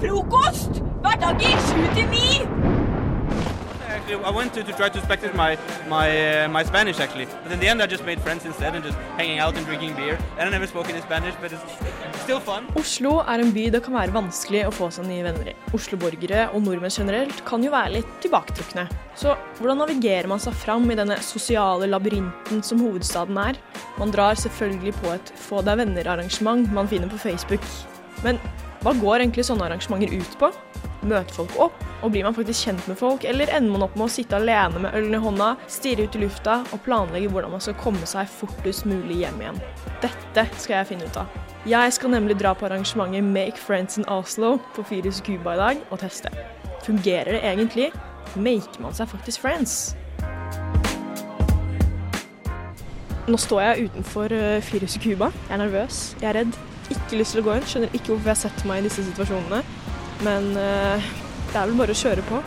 frokost! Hverdager sju til ni! I went to, to try to practice my my uh, my Spanish actually, but in the end I just made friends instead and just hanging out and drinking beer. And I never spoke any Spanish, but it's still fun. Oslo er en by det kan være vanskelig å få seg nye venner i. Oslo-borgere og nordmenn generelt kan jo være litt tilbaketrukne. Så hvordan navigerer man seg fram i denne sosiale labyrinten som hovedstaden er? Man drar selvfølgelig på et få deg venner-arrangement man finner på Facebook. Men hva går egentlig sånne arrangementer ut på? Møter folk opp, og blir man faktisk kjent med folk, eller ender man opp med å sitte alene med ølen i hånda, stirre ut i lufta og planlegge hvordan man skal komme seg fortest mulig hjem igjen? Dette skal jeg finne ut av. Jeg skal nemlig dra på arrangementet Make Friends in Oslo på Fyris Cuba i dag og teste. Fungerer det egentlig? Maker man seg faktisk friends? Nå står jeg utenfor uh, Fyris Cuba. Jeg er nervøs, jeg er redd. Ikke lyst til å gå inn. Skjønner ikke hvorfor jeg setter meg i disse situasjonene. Men uh, det er vel bare å kjøre på.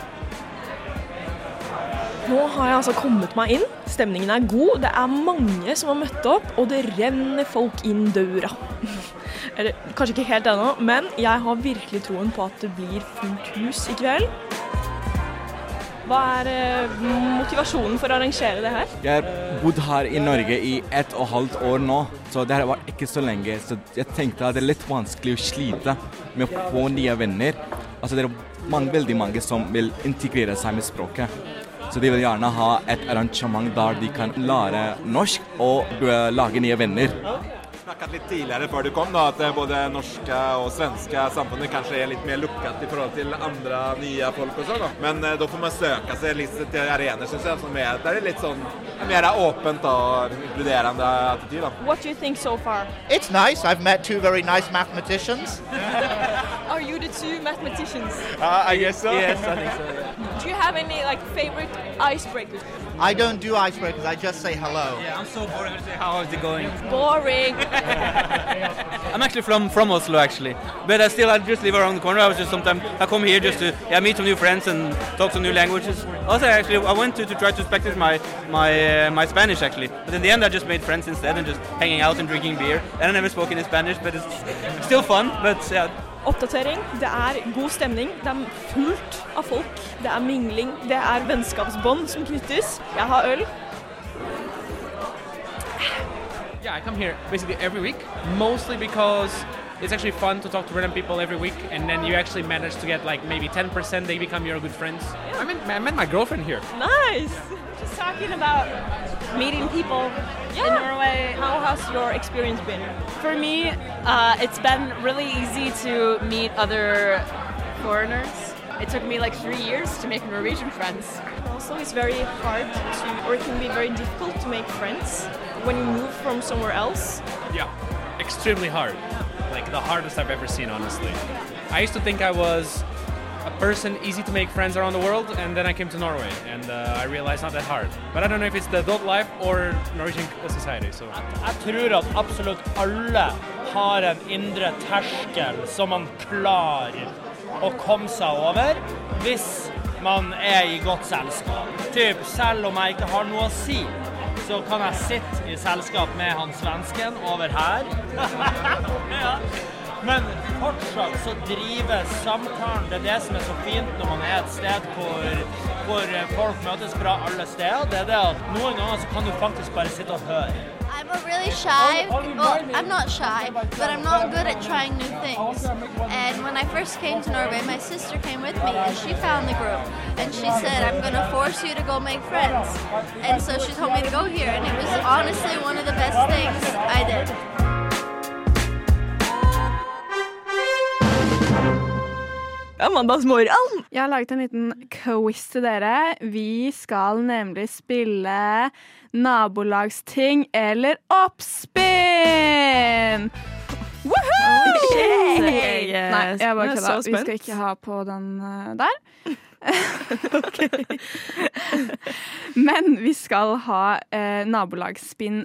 Nå har jeg altså kommet meg inn. Stemningen er god. Det er mange som har møtt opp, og det renner folk inn døra. Eller kanskje ikke helt ennå, men jeg har virkelig troen på at det blir fullt hus i kveld. Hva er eh, motivasjonen for å arrangere det her? Jeg har bodd her i Norge i ett og et halvt år nå, så det har vært ikke så lenge. Så jeg tenkte at det er litt vanskelig å slite med å få nye venner. Altså det er mange, veldig mange som vil integrere seg med språket. Så de vil gjerne ha et arrangement der de kan lære norsk og lage nye venner snakket litt tidligere før du kom, da, at både norske og svenske samfunnet kanskje er litt mer lukket i forhold til andre nye folk og sånn. Men eh, da får man søke seg litt til arenaer synes jeg, som er, der er litt sånn mer åpent og inkluderende attityd. Da. What do you think so far? It's nice. I've met two very nice mathematicians. Are you the two mathematicians? Uh, I guess so. Yes, I think so. Yeah. Do you have any like favorite icebreakers? I don't do icebreakers. I just say hello. Yeah, I'm so bored. I say, how is it going? Boring. I'm actually from from Oslo actually, but I still I just live around the corner. I was just sometimes I come here just to yeah meet some new friends and talk some new languages. Also, actually, I went to, to try to practice my my uh, my Spanish actually, but in the end I just made friends instead and just hanging out and drinking beer. And I never spoke any Spanish, but it's still fun. But yeah. Oppdatering. Det er god stemning. Det er fullt av folk. Det er mingling. Det er vennskapsbånd som knyttes. Jeg har øl. Yeah, I come here basically every week, mostly because it's actually fun to talk to random people every week, and then you actually manage to get like maybe 10%, they become your good friends. I, met, I met my girlfriend here. Nice! Just talking about meeting people Yeah. in Norway. How has your experience been? For me, uh, it's been really easy to meet other foreigners. It took me like three years to make Norwegian friends. Also, it's very hard to, or it can be very difficult to make friends when you move from somewhere else. Yeah, extremely hard. Like the hardest I've ever seen, honestly. I used to think I was a person easy to make friends around the world, and then I came to Norway, and uh, I realized not that hard. But I don't know if it's the adult life or Norwegian society. So Jeg tror at absolutt alle har en indre terskel som man klarer å komme seg over hvis man er i godt selskap. Typ, selv om jeg ikke har noe å si, så kan jeg sitte i selskap med han svensken over her. ja. Men fortsatt så drives samtalen. Det er det som er så fint når man er et sted hvor, hvor folk møtes fra alle steder. Det er det at noen ganger så kan du faktisk bare sitte og høre. I'm a really shy. Well, I'm not shy, but I'm not good at trying new things. And when I first came to Norway, my sister came with me, and she found the group. And she said, "I'm going to force you to go make friends." And so she told me to go here, and it was honestly one of the best things I did. Mandagsmorgen! Jeg har laget en liten quiz til dere. Vi skal nemlig spille nabolagsting eller oppspinn! Woohoo! Nei, jeg bare Jeg så kødda. Vi skal ikke ha på den eh, der. Men vi skal ha eh, nabolagsspinn,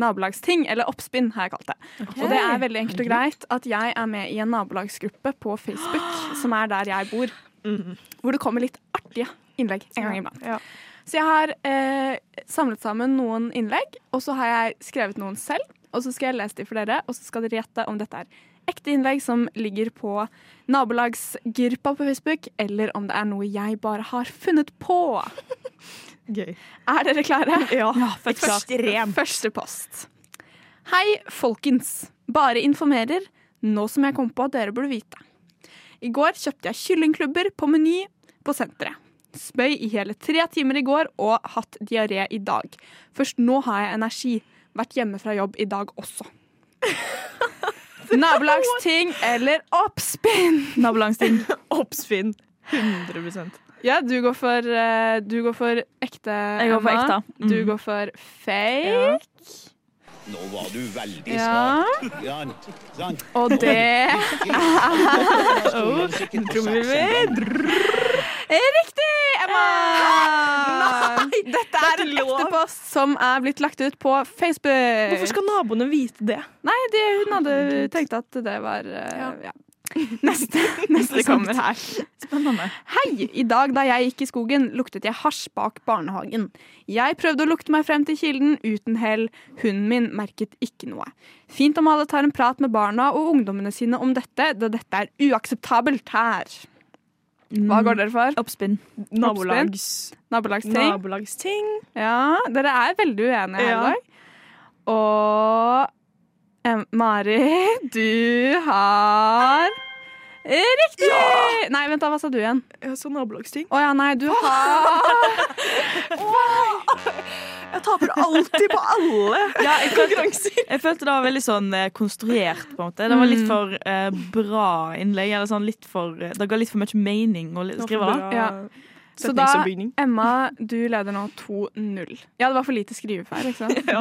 nabolagsting, eller oppspinn, har jeg kalt det. Og det er veldig enkelt og greit at jeg er med i en nabolagsgruppe på Facebook, som er der jeg bor. Hvor det kommer litt artige innlegg en gang iblant. Så jeg har eh, samlet sammen noen innlegg, og så har jeg skrevet noen selv. Og så skal jeg lese de for dere, og så skal dere gjette om dette er ekte innlegg som ligger på nabolagsgruppa på Facebook, eller om det er noe jeg bare har funnet på. Gøy. Er dere klare? Ja, ja. Ekstremt. Første post. Hei, folkens. Bare informerer, nå som jeg kom på at dere burde vite. I går kjøpte jeg kyllingklubber på Meny på senteret. Spøy i hele tre timer i går og hatt diaré i dag. Først nå har jeg energi. Vært hjemme fra jobb i dag også. Nabolagsting eller oppspinn? Nabolagsting. Oppspinn. 100% Ja, du går for, uh, du går for ekte, Jeg går for ekte. Mm. Du går for fake. Nå var du veldig Ja. smart. Ja, sant? Og det trommevirvel. Riktig, Emma! Nei, Dette er en ekte post som er blitt lagt ut på Facebook. Hvorfor skal naboene vite det? Nei, det, hun hadde tenkt at det var uh, ja. Neste, neste kommer her. Spennende. Hei! I dag da jeg gikk i skogen, luktet jeg hasj bak barnehagen. Jeg prøvde å lukte meg frem til kilden uten hell. Hunden min merket ikke noe. Fint om alle tar en prat med barna og ungdommene sine om dette, da dette er uakseptabelt her. Hva går dere for? Oppspinn. Nabolags... Nabolagsting. Nabolagsting. Ja, dere er veldig uenige her i Ja. dag. Og Mari, du har Riktig! Nei, vent da, hva sa du igjen? Jeg sa nabolagsting. Å ja, nei, du har Jeg taper alltid på alle Ja, jeg, følte, jeg følte det var veldig sånn eh, konstruert, på en måte. Det var litt Mm. for eh, bra innlegg. Eller sånn litt for eh, Det ga litt for mye mening å skrive det. Ja. Så da, Emma, du leder nå 2-0. Ja, det var for lite skrivefeil, ikke sant? Ja.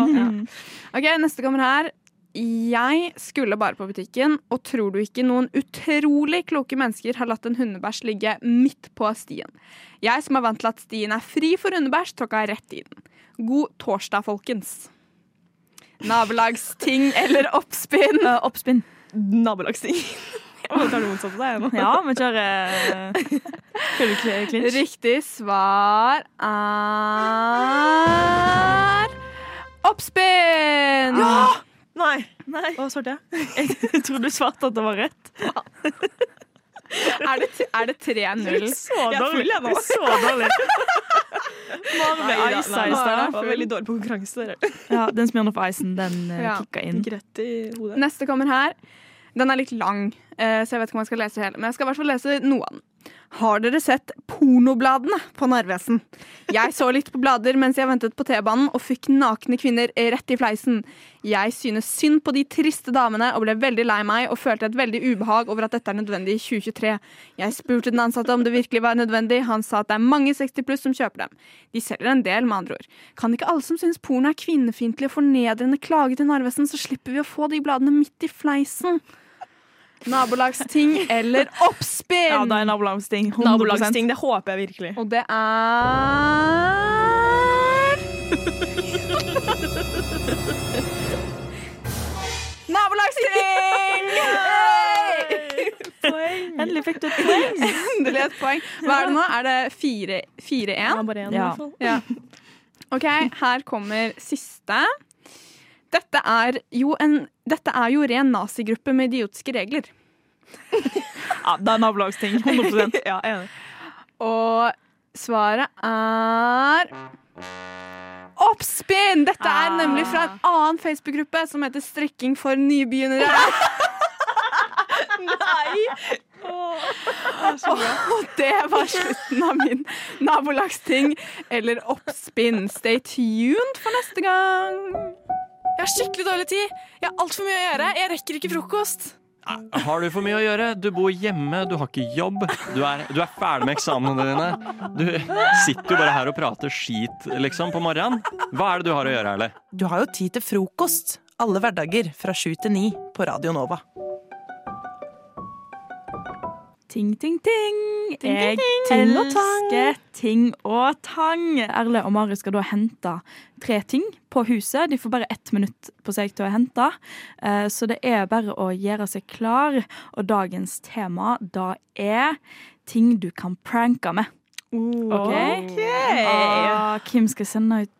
Ok, neste kommer her. Jeg skulle bare på butikken, og tror du ikke noen utrolig kloke mennesker har latt en hundebæsj ligge midt på stien. Jeg som er vant til at stien er fri for hundebæsj, tråkka rett i den. God torsdag, folkens. Nabolagsting eller oppspinn? oppspinn. Nabolagsting. Tar det motsatte deg nå. Ja, vi kjører uh, clinch. Riktig svar er oppspinn! Ja! Nei. Nei. Hva svarte jeg? Jeg trodde du svarte at det var rett. Er det, er det 3-0? Så er dårlig. jeg nå. Så dårlig. Nei, ice da, nei, i Mara var veldig dårlig på konkurranse. Ja, den Smirnoff Icen, den uh, Ja. kicka inn. Rett i hodet. Neste kommer her. Den er litt lang, eh, så jeg vet ikke om jeg skal lese hele. Men jeg skal i hvert fall lese noe av den. Har dere sett pornobladene på Narvesen? Jeg så litt på blader mens jeg ventet på T-banen og fikk nakne kvinner rett i fleisen. Jeg synes synd på de triste damene og ble veldig lei meg og følte et veldig ubehag over at dette er nødvendig i 2023. Jeg spurte den ansatte om det virkelig var nødvendig. Han sa at det er mange 60 pluss som kjøper dem. De selger en del, med andre ord. Kan ikke alle som synes porno er kvinnefiendtlig og fornedrende klage til Narvesen, så slipper vi å få de bladene midt i fleisen? Nabolagsting eller oppspinn? Ja, det er nabolagsting. 100%. Nabolagsting, det håper jeg virkelig. Og det er Nabolagsting! Endelig fikk du et poeng. Endelig et poeng. Hva er det nå? Er det 4-1? Ja, bare én, i hvert fall. Ja. OK, her kommer siste. Dette er jo en Dette er jo ren nazigruppe med idiotiske regler. Ja, det er nabolagsting. 100% Ja, enig. Og svaret er Oppspinn! Dette er nemlig fra en annen Facebook-gruppe som heter Strikking for nybegynnere. Nei! Og det var slutten av min nabolagsting eller oppspinn. Stay tuned for neste gang. Jeg har skikkelig dårlig tid. Jeg har altfor mye å gjøre. Jeg rekker ikke frokost. Har du for mye å gjøre? Du bor hjemme, du har ikke jobb. Du er, du er ferdig med eksamenene dine. Du sitter jo bare her og prater skit liksom på morgenen. Hva er det du har å gjøre, Erle? Du har jo tid til frokost alle hverdager fra sju til ni på Radio Nova. Ting, ting, ting. Ting, Jeg ting. Ting elsker ting og tang. Erle og Mari skal da hente tre ting på huset. De får bare ett minutt på seg til å hente, Eh, så det er bare å gjøre seg klar. Og dagens tema, da er ting du kan pranke med. OK? okay. Ah, Kim skal sende ut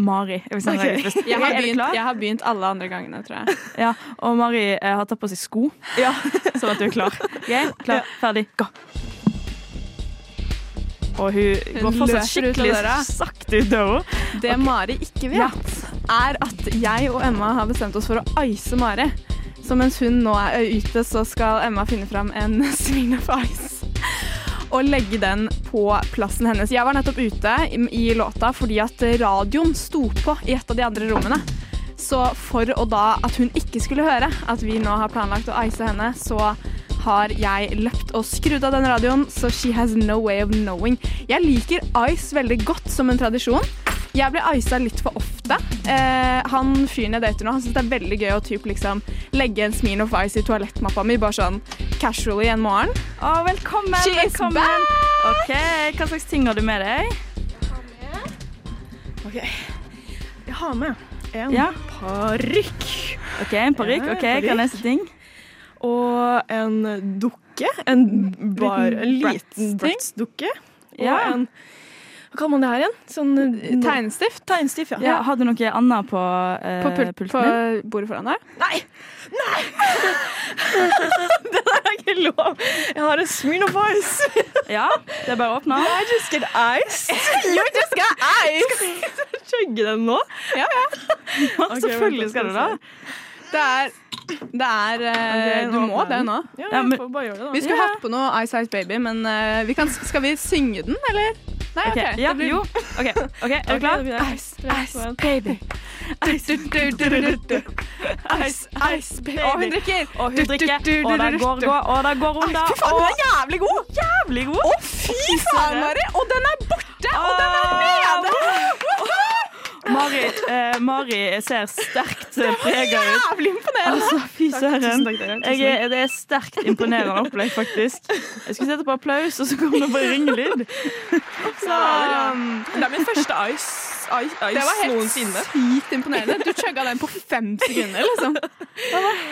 Mari. Jeg, okay. først. Jeg, har begynt, jeg har begynt alle andre gangene, tror jeg. Ja, og Mari eh, har tatt på seg sko, sånn at du er klar. Ok, Klar, ferdig, gå. Og hun Hun går fortsatt skikkelig ut sakte ut døra. Det Mari ikke vet, er at jeg og Emma har bestemt oss for å ice Mari. Så mens hun nå er ute, så skal Emma finne fram en Smirnoff Ice. Og legge den på plassen hennes. Jeg var nettopp ute i, låta fordi at radioen sto på i et av de andre rommene. Så for å da at hun ikke skulle høre at vi nå har planlagt å ice henne, så har jeg løpt og skrudd av den radioen, så she has no way of knowing. Jeg liker ice veldig godt som en tradisjon. Jeg blir isa litt for ofte. Eh, han fyren jeg dater nå, han syns det er veldig gøy å typ liksom legge en Smirnoff Ice i toalettmappa mi, bare sånn casually en morgen. Å, velkommen! She is velkommen. back! OK, hva slags ting har du med deg? OK. Jeg har med en Ja. parykk. OK, en parykk. Ja, OK, hva er neste ting? Og en dukke. En, bar, en liten Bratz-dukke. Og Ja. en Hva kaller man det her igjen? Sånn Tegnestift. Tegnstift, ja. Ja, Hadde du noe annet på eh, På, pult, pulten på bordet foran deg. Nei! Nei! det der er ikke lov. Jeg har en Smirnoff Ice. Ja, det er bare å åpne. I just get ice. You just get ice! Skal du chugge den nå? Ja, ja. Okay, Selvfølgelig skal du det. Det er det er okay, Du må det nå. Ja, Ja, men- får bare gjøre det, da. Vi skulle hatt på noe Ice Ice Baby, men uh, vi kan, skal vi synge den, eller? Nei, Ok, okay. ja, blir- jo. OK, okay er du klar? Ice, ice, baby. Ice. Ice, ice, baby. Og hun drikker. Og hun drikker, og det går, går, og det går unna. Fy faen, den er jævlig god! jævlig god. Å, fy faen, Mari! Og den er borte! Og den er nede! Mari, eh, Mari ser sterkt eh, prega ut. Jævlig imponerende! Altså, fy søren. Jeg er, det er sterkt imponerende opplegg, faktisk. Jeg skulle sette på applaus, og så kom det bare ringelyd. Så, um, det er min første ice, ice, ice Det var helt noensinne. sykt imponerende. Du chugga den på fem sekunder, liksom.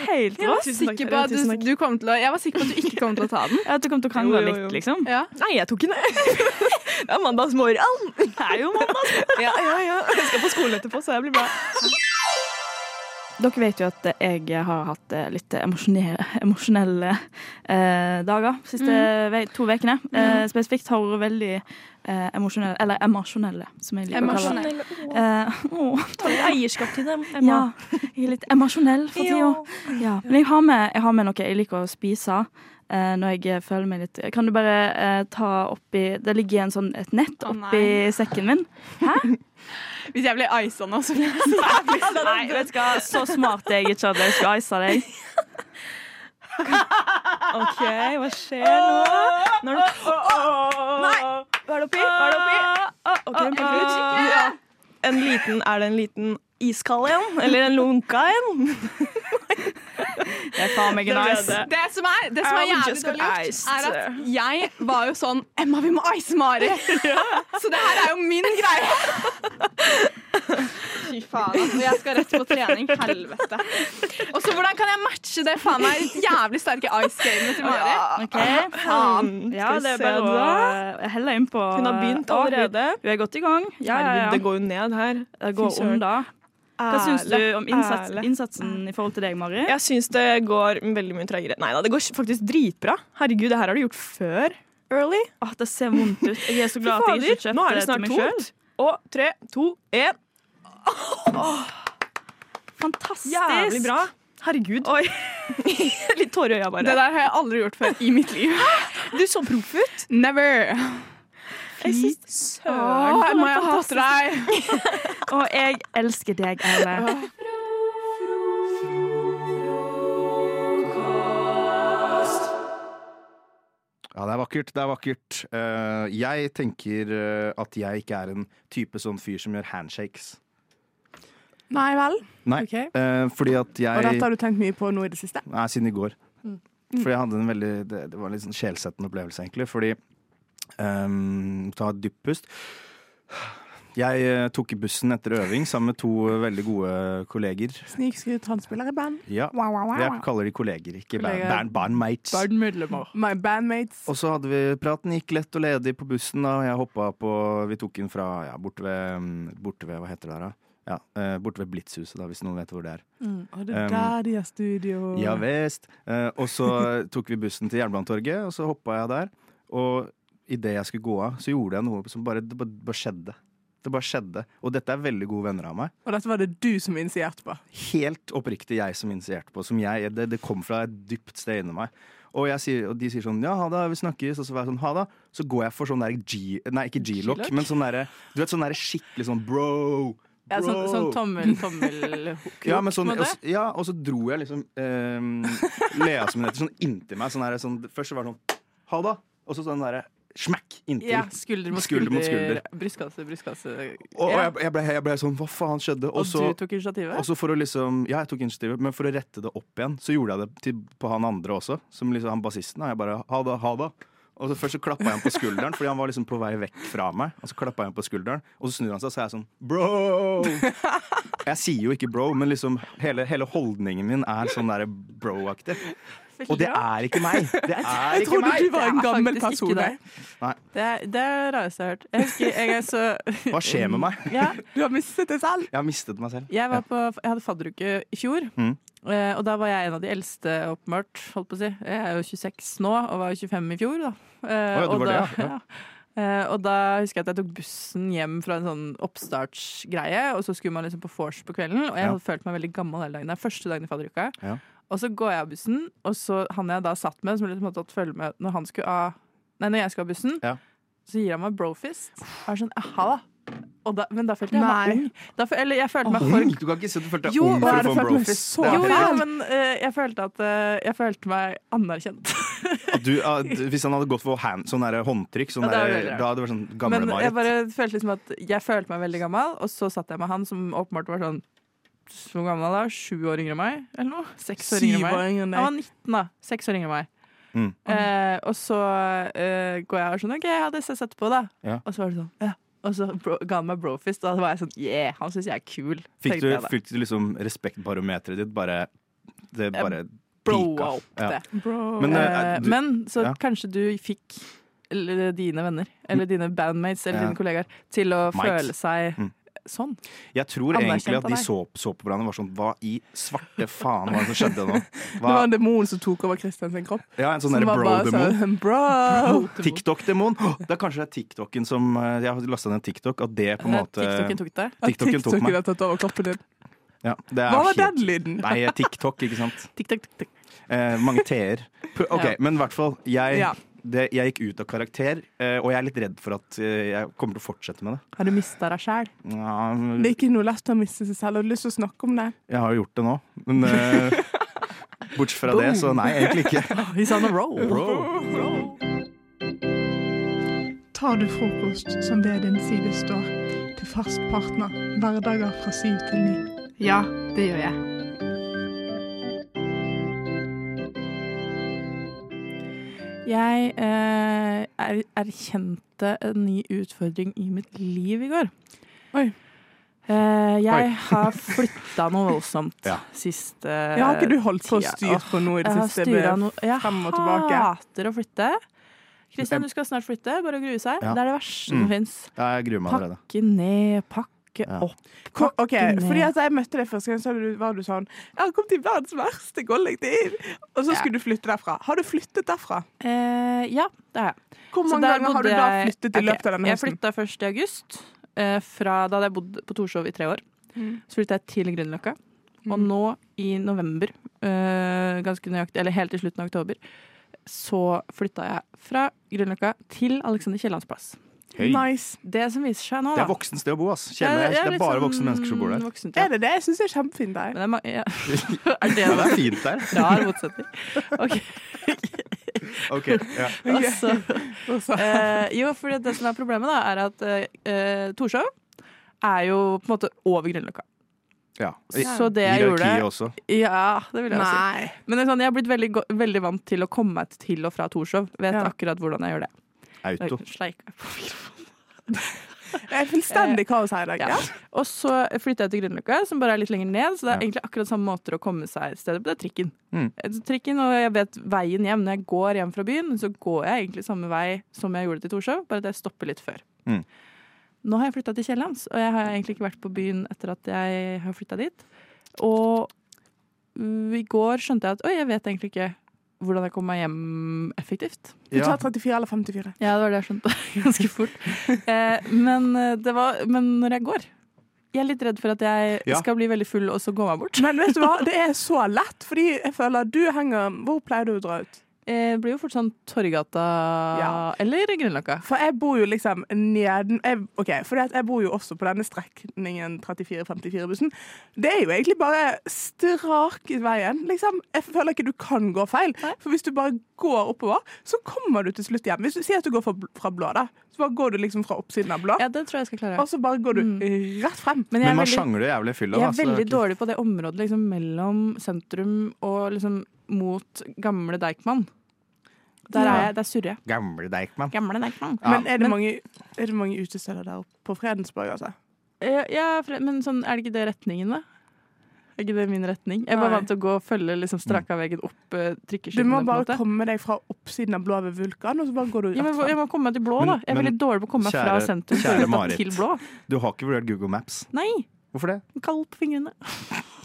Helt Jeg var, sikker på at du, du kom til å, jeg var sikker på at du ikke kom til å ta den. At du kom til å krangle Jo, jo, jo. litt, liksom. Ja. Nei, jeg tok den. Det er mandagsmorgen. Det er jo mandag. Ja, ja, ja. Jeg skal på skolen etterpå, så jeg blir bra. Dere vet jo at jeg har hatt eh, litt emosjonelle, eh, dager de siste ve to ukene. Eh, spesifikt har vært veldig eh, emosjonelle, eller emosjonelle, som jeg liker å kalle det. Oh. Eh, Ta litt eierskap til dem, ja, jeg er litt emosjonell for tida. Ja. Men jeg har, med, jeg har med noe jeg liker å spise. Eh, når jeg føler meg litt Kan du bare eh, ta oppi Det ligger en sånn, et nett oppi oh, sekken min. Hæ? Hvis jeg blir isa nå, så blir jeg så Nei, vet du hva? Så smart er jeg ikke at jeg skal isa deg. OK, hva skjer nå? Når du oh, oh, Nei! Hva er det oppi? Hva er det oppi? OK, en puppet. Ja. En liten Er det en liten iskald en? Eller en lunka en? Det er faen meg nice. det. Som er, det som er jævlig just dårlig gjort, er at jeg var jo sånn Emma, vi må ice Mari! Så det her er jo min greie. Fy faen, altså. Jeg skal rett på trening. Helvete. Og så hvordan kan jeg matche det faen meg jævlig sterke ice-gamet til Mari? Ok, Faen. Ja, det er bare å eh, helle innpå. Hun har begynt allerede. Hun, er godt i gang. Ja, ja, ja. det går jo ned her. Det går om, da. Hva syns du om innsats, innsatsen i forhold til deg, Mari? Jeg syns det går veldig mye tregere. Nei da, det går faktisk dritbra. Herregud, det her har du gjort før, Early. Åh, det ser vondt ut. Jeg er så glad at jeg ikke kjøpte det det til meg sjøl. Og tre, to, én. Fantastisk. Jævlig bra. Herregud. Oi. Litt tårer i øya, bare. Det der har jeg aldri gjort før i mitt liv. Du så proff ut. Never. Fy søren, søren. Emma, jeg hater deg. Og jeg elsker deg, Erle. Ja, det er vakkert. Det er vakkert. Eh, jeg tenker eh, at jeg ikke er en type sånn fyr som gjør handshakes. Nei vel? Nei, okay. eh, fordi at Og dette har du tenkt mye på nå i det siste? Nei, siden i går. Mm. For jeg hadde en veldig Det, det var en litt sånn sjelsettende opplevelse, egentlig. Fordi um, Ta et dypt pust. Jeg tok tok bussen etter øving sammen med to eh, veldig gode kolleger. Snikskryt, han spiller i band. Ja, Wow, wow, wow. Jeg kaller de kolleger, ikke Kolleger. band, bandmates. Bandmedlemmer. My bandmates. Og så hadde vi praten gikk lett og ledig på bussen. da Jeg hoppa på Vi tok den fra ja, borte ved, mm, borte ved Hva heter det der, da? Ja, eh, borte ved Blitzhuset, da, hvis noen vet hvor det er. Mm. Og det er Um, der de har studio. Ja visst. Eh, og så tok vi bussen til Jernbanetorget, og så hoppa jeg der. Og idet jeg skulle gå av, så gjorde jeg noe som bare, det bare, bare skjedde. Det bare skjedde. Og dette er veldig gode venner av meg. Og dette var det du som initierte på. Helt oppriktig jeg som initierte på. Som jeg, det, det kom fra et dypt sted inni meg. Og, jeg sier, og de sier sånn Ja, ha det, vi snakkes. Og så var jeg sånn Ha det. Så går jeg for sånn der G... Nei, ikke G-lock, men sånn derre Du vet sånn derre skikkelig sånn bro. Ja, sånn, sånn tommel, tommel Ja, men sånn, og, ja, og så dro jeg liksom eh, Lea som hun heter, sånn inntil meg. Sånn her, sånn, først så var det sånn Ha det. Og så sånn derre smekk inntil. Ja, skulder mot Skulder skulder. skulder. Brystkasse, brystkasse. Og, og Ja. jeg, jeg, ble, jeg ble sånn Hva faen skjedde? Og så- du tok initiativet? Og så for å liksom Ja, jeg tok initiativet, men for å rette det opp igjen, så gjorde jeg det til, på han andre også, som liksom han bassisten. Og jeg bare Ha det, ha det. Og så først så klappa jeg ham på skulderen, fordi han var liksom på vei vekk fra meg. Og så klappa jeg ham på skulderen, og så snur han seg, og så er jeg sånn Bro! Jeg sier jo ikke bro, men liksom hele, hele holdningen min er sånn der bro-aktig. Og det er ikke meg! Det er Jeg ikke trodde meg! du var en gammel person. det. Nei. Det er det er det rareste jeg har hørt. Jeg husker jeg er så Hva skjer med meg? Ja, Du har mistet det selv. Jeg har mistet meg selv. jeg, var på, jeg hadde fadderuke i fjor, Mm. eh, og da var jeg en av de eldste oppmørt, holdt på å si. Jeg er jo 26 nå, og var 25 i fjor, da. Eh, Å ja, du og da, det, ja. Ja. Eh, og da husker jeg at jeg tok bussen hjem fra en sånn oppstartsgreie, og så skulle man liksom på vors på kvelden, og jeg Ja. hadde følt meg veldig gammel hele dagen. Det er første dagen i fadderuka. Ja. Og så går jeg av bussen, og så han jeg da satt med, som liksom hadde tatt følge med når han skulle av Nei, når jeg skulle av bussen, Ja. så gir han meg brofist. Og er sånn, aha da. Og da. Men da følte jeg meg ung. Da, eller jeg følte meg for Du kan ikke si at du følte deg Jo, ung for å få en brofist. så Jo, ja, men uh, jeg følte at uh, Jeg følte meg anerkjent. At du, uh, hvis han hadde gått for hand, sånn der håndtrykk, sånn det der, da hadde det vært sånn Men gamle jeg bare følte liksom at jeg følte meg veldig gammel, og så satt jeg med han som åpenbart var sånn Hvor gammel er da? Sju år yngre enn meg? Eller noe? Seks år yngre enn meg. Jeg enn Han var 19, da. Seks år yngre enn meg. Mm. Eh, og så eh, går jeg og sånn OK, jeg hadde sett på, da. Ja. Og så var det sånn, ja. Og så bro, ga han meg brofist, og da var jeg sånn Yeah, han syns jeg er kul. Fikk du, fikk du liksom respektbarometeret ditt bare Det bare Blowa opp Ja. det. Bro. Men, Men, eh, du- men så ja. kanskje du fikk eller, dine venner, eller dine bandmates eller Ja. dine kollegaer til å Mates. føle seg Mm. Sånn. Jeg tror egentlig at de så, så på hverandre og var sånn Hva i svarte faen var det som skjedde nå? Det var en demon som tok over Kristian sin kropp. Ja, en sånn derre bro-demon. sånn, Bro! TikTok-demon. Det er kanskje TikToken som eh, Jeg har lasta ned TikTok, at det på en måte TikToken tok det. TikToken, TikToken tok meg. har tatt over kroppen din. Ja, det er Hva var den lyden? Nei, TikTok, ikke sant. TikTok, TikTok. Eh, mange t-er. OK, Ja. men i hvert fall. Jeg, Ja. Det, jeg gikk ut av karakter, eh, og jeg er litt redd for at eh, jeg kommer til å fortsette med det. Har du mista deg sjæl? Ja, Det er ikke noe lett å miste seg selv. Har du lyst til å snakke om det? jeg har jo gjort det nå, men uh, bortsett fra det, så nei, egentlig ikke. He's on a roll. Tar du frokost som ved din side står, til fast partner, hverdager fra syv til ni? Ja, det gjør jeg. Jeg eh, er, erkjente en ny utfordring i mitt liv i går. Oi. Eh, jeg Oi. har flytta noe voldsomt Ja. siste Ja, har ikke du holdt på å styre på noe i det siste? noe- Jeg frem og tilbake? hater å flytte. Kristian, du skal snart flytte. Bare å grue seg. Ja. Det er det verste Mm. som fins. Jeg. Pakke ned, pakke Ja. opp. OK, fordi at jeg møtte deg første gang, så var du sånn Jeg har kommet til verdens verste kollektiv! Og så Ja. skulle du flytte derfra. Har du flyttet derfra? Eh, ja, det har jeg. Hvor mange ganger har du da flyttet i okay, løpet av denne Jeg flytta først i august. Eh, fra, da hadde jeg bodd på Torshov i tre år. Mm. Så flytta jeg til Grünerløkka. Og nå i november, eh, ganske nøyaktig, eller helt til slutten av oktober, så flytta jeg fra Grünerløkka til Alexander Kiellands plass. Høy. Nice. Det som viser seg nå, Det er voksent sted å bo, ass. Kjenner jeg. det er Det er bare sånn voksne mennesker som bor der. voksent, ja. Er det det? Jeg syns det er kjempefint der. Men det er, ja. er det det det? er fint der. Rar motsetning. Ok. OK. Ja. Og så- eh, jo, for det som er problemet, da, er at eh, Torshov er jo på en måte over Grünerløkka. ja. Så det jeg gjorde Hierarkiet også. Ja, det vil jeg også si. Men det er sånn, jeg har blitt veldig, veldig vant til å komme meg til og fra Torshov. Vet Ja. akkurat hvordan jeg gjør det. Auto. Oi, Sleik meg på mikrofonen. Det er fullstendig kaos her i dag. Ja. Ja. Og så flytta jeg til Grünerløkka, som bare er litt lenger ned. Så det er egentlig akkurat samme måter å komme seg stedet sted på. Det er trikken. Mm. Eh, trikken, Og jeg vet veien hjem. Når jeg går hjem fra byen, så går jeg egentlig samme vei som jeg gjorde til Torshov, bare at jeg stopper litt før. Mm. Nå har jeg flytta til Kiellands, og jeg har egentlig ikke vært på byen etter at jeg har flytta dit. Og uh, i går skjønte jeg at oi, jeg vet egentlig ikke hvordan jeg kommer meg hjem effektivt. Du tar 34 eller 54. Ja, det var det jeg skjønte ganske fort. Eh, men, eh, det var, men når jeg går Jeg er litt redd for at jeg Ja. skal bli veldig full og så gå meg bort. Men vet du hva, det er så lett, fordi jeg føler at du henger Hvor pleier du å dra ut? Eh, Det blir jo fort sånn Torgata eller Grünerløkka. For jeg bor jo liksom neden jeg, OK, for jeg bor jo også på denne strekningen 34-54-bussen. Det er jo egentlig bare strak i veien. Liksom. Jeg føler ikke du kan gå feil. For hvis du bare går oppover, så kommer du til slutt hjem. Hvis du sier at du går fra, fra blå, da, så bare går du liksom fra oppsiden av blå. Ja, det tror jeg skal klare. Og så bare går du rett frem. Men jeg Men man veldig- sjangler jævlig fylla. Jeg da, er veldig dårlig på det området liksom, mellom sentrum og liksom mot gamle Deichman. Der er jeg, der surrer jeg. Gamle Deichman. Gamle Deichman. Men er det, mange, er det mange utesteder der oppe på Fredensborg, altså? Ja, ja, men sånn, er det ikke det retningen, da? Er ikke det min retning? Jeg er bare vant til å gå og følge liksom, straka veggen opp uh, Du må på bare måte. komme deg fra oppsiden av Blåve Vulkan, og så bare går du rett Ja, men jeg må komme meg til blå, Men- da. Jeg er men veldig dårlig på å komme meg fra sentrum kjære Marit. til blå. Du har ikke vurdert Google Maps. Nei! Hvorfor det? Kald på fingrene.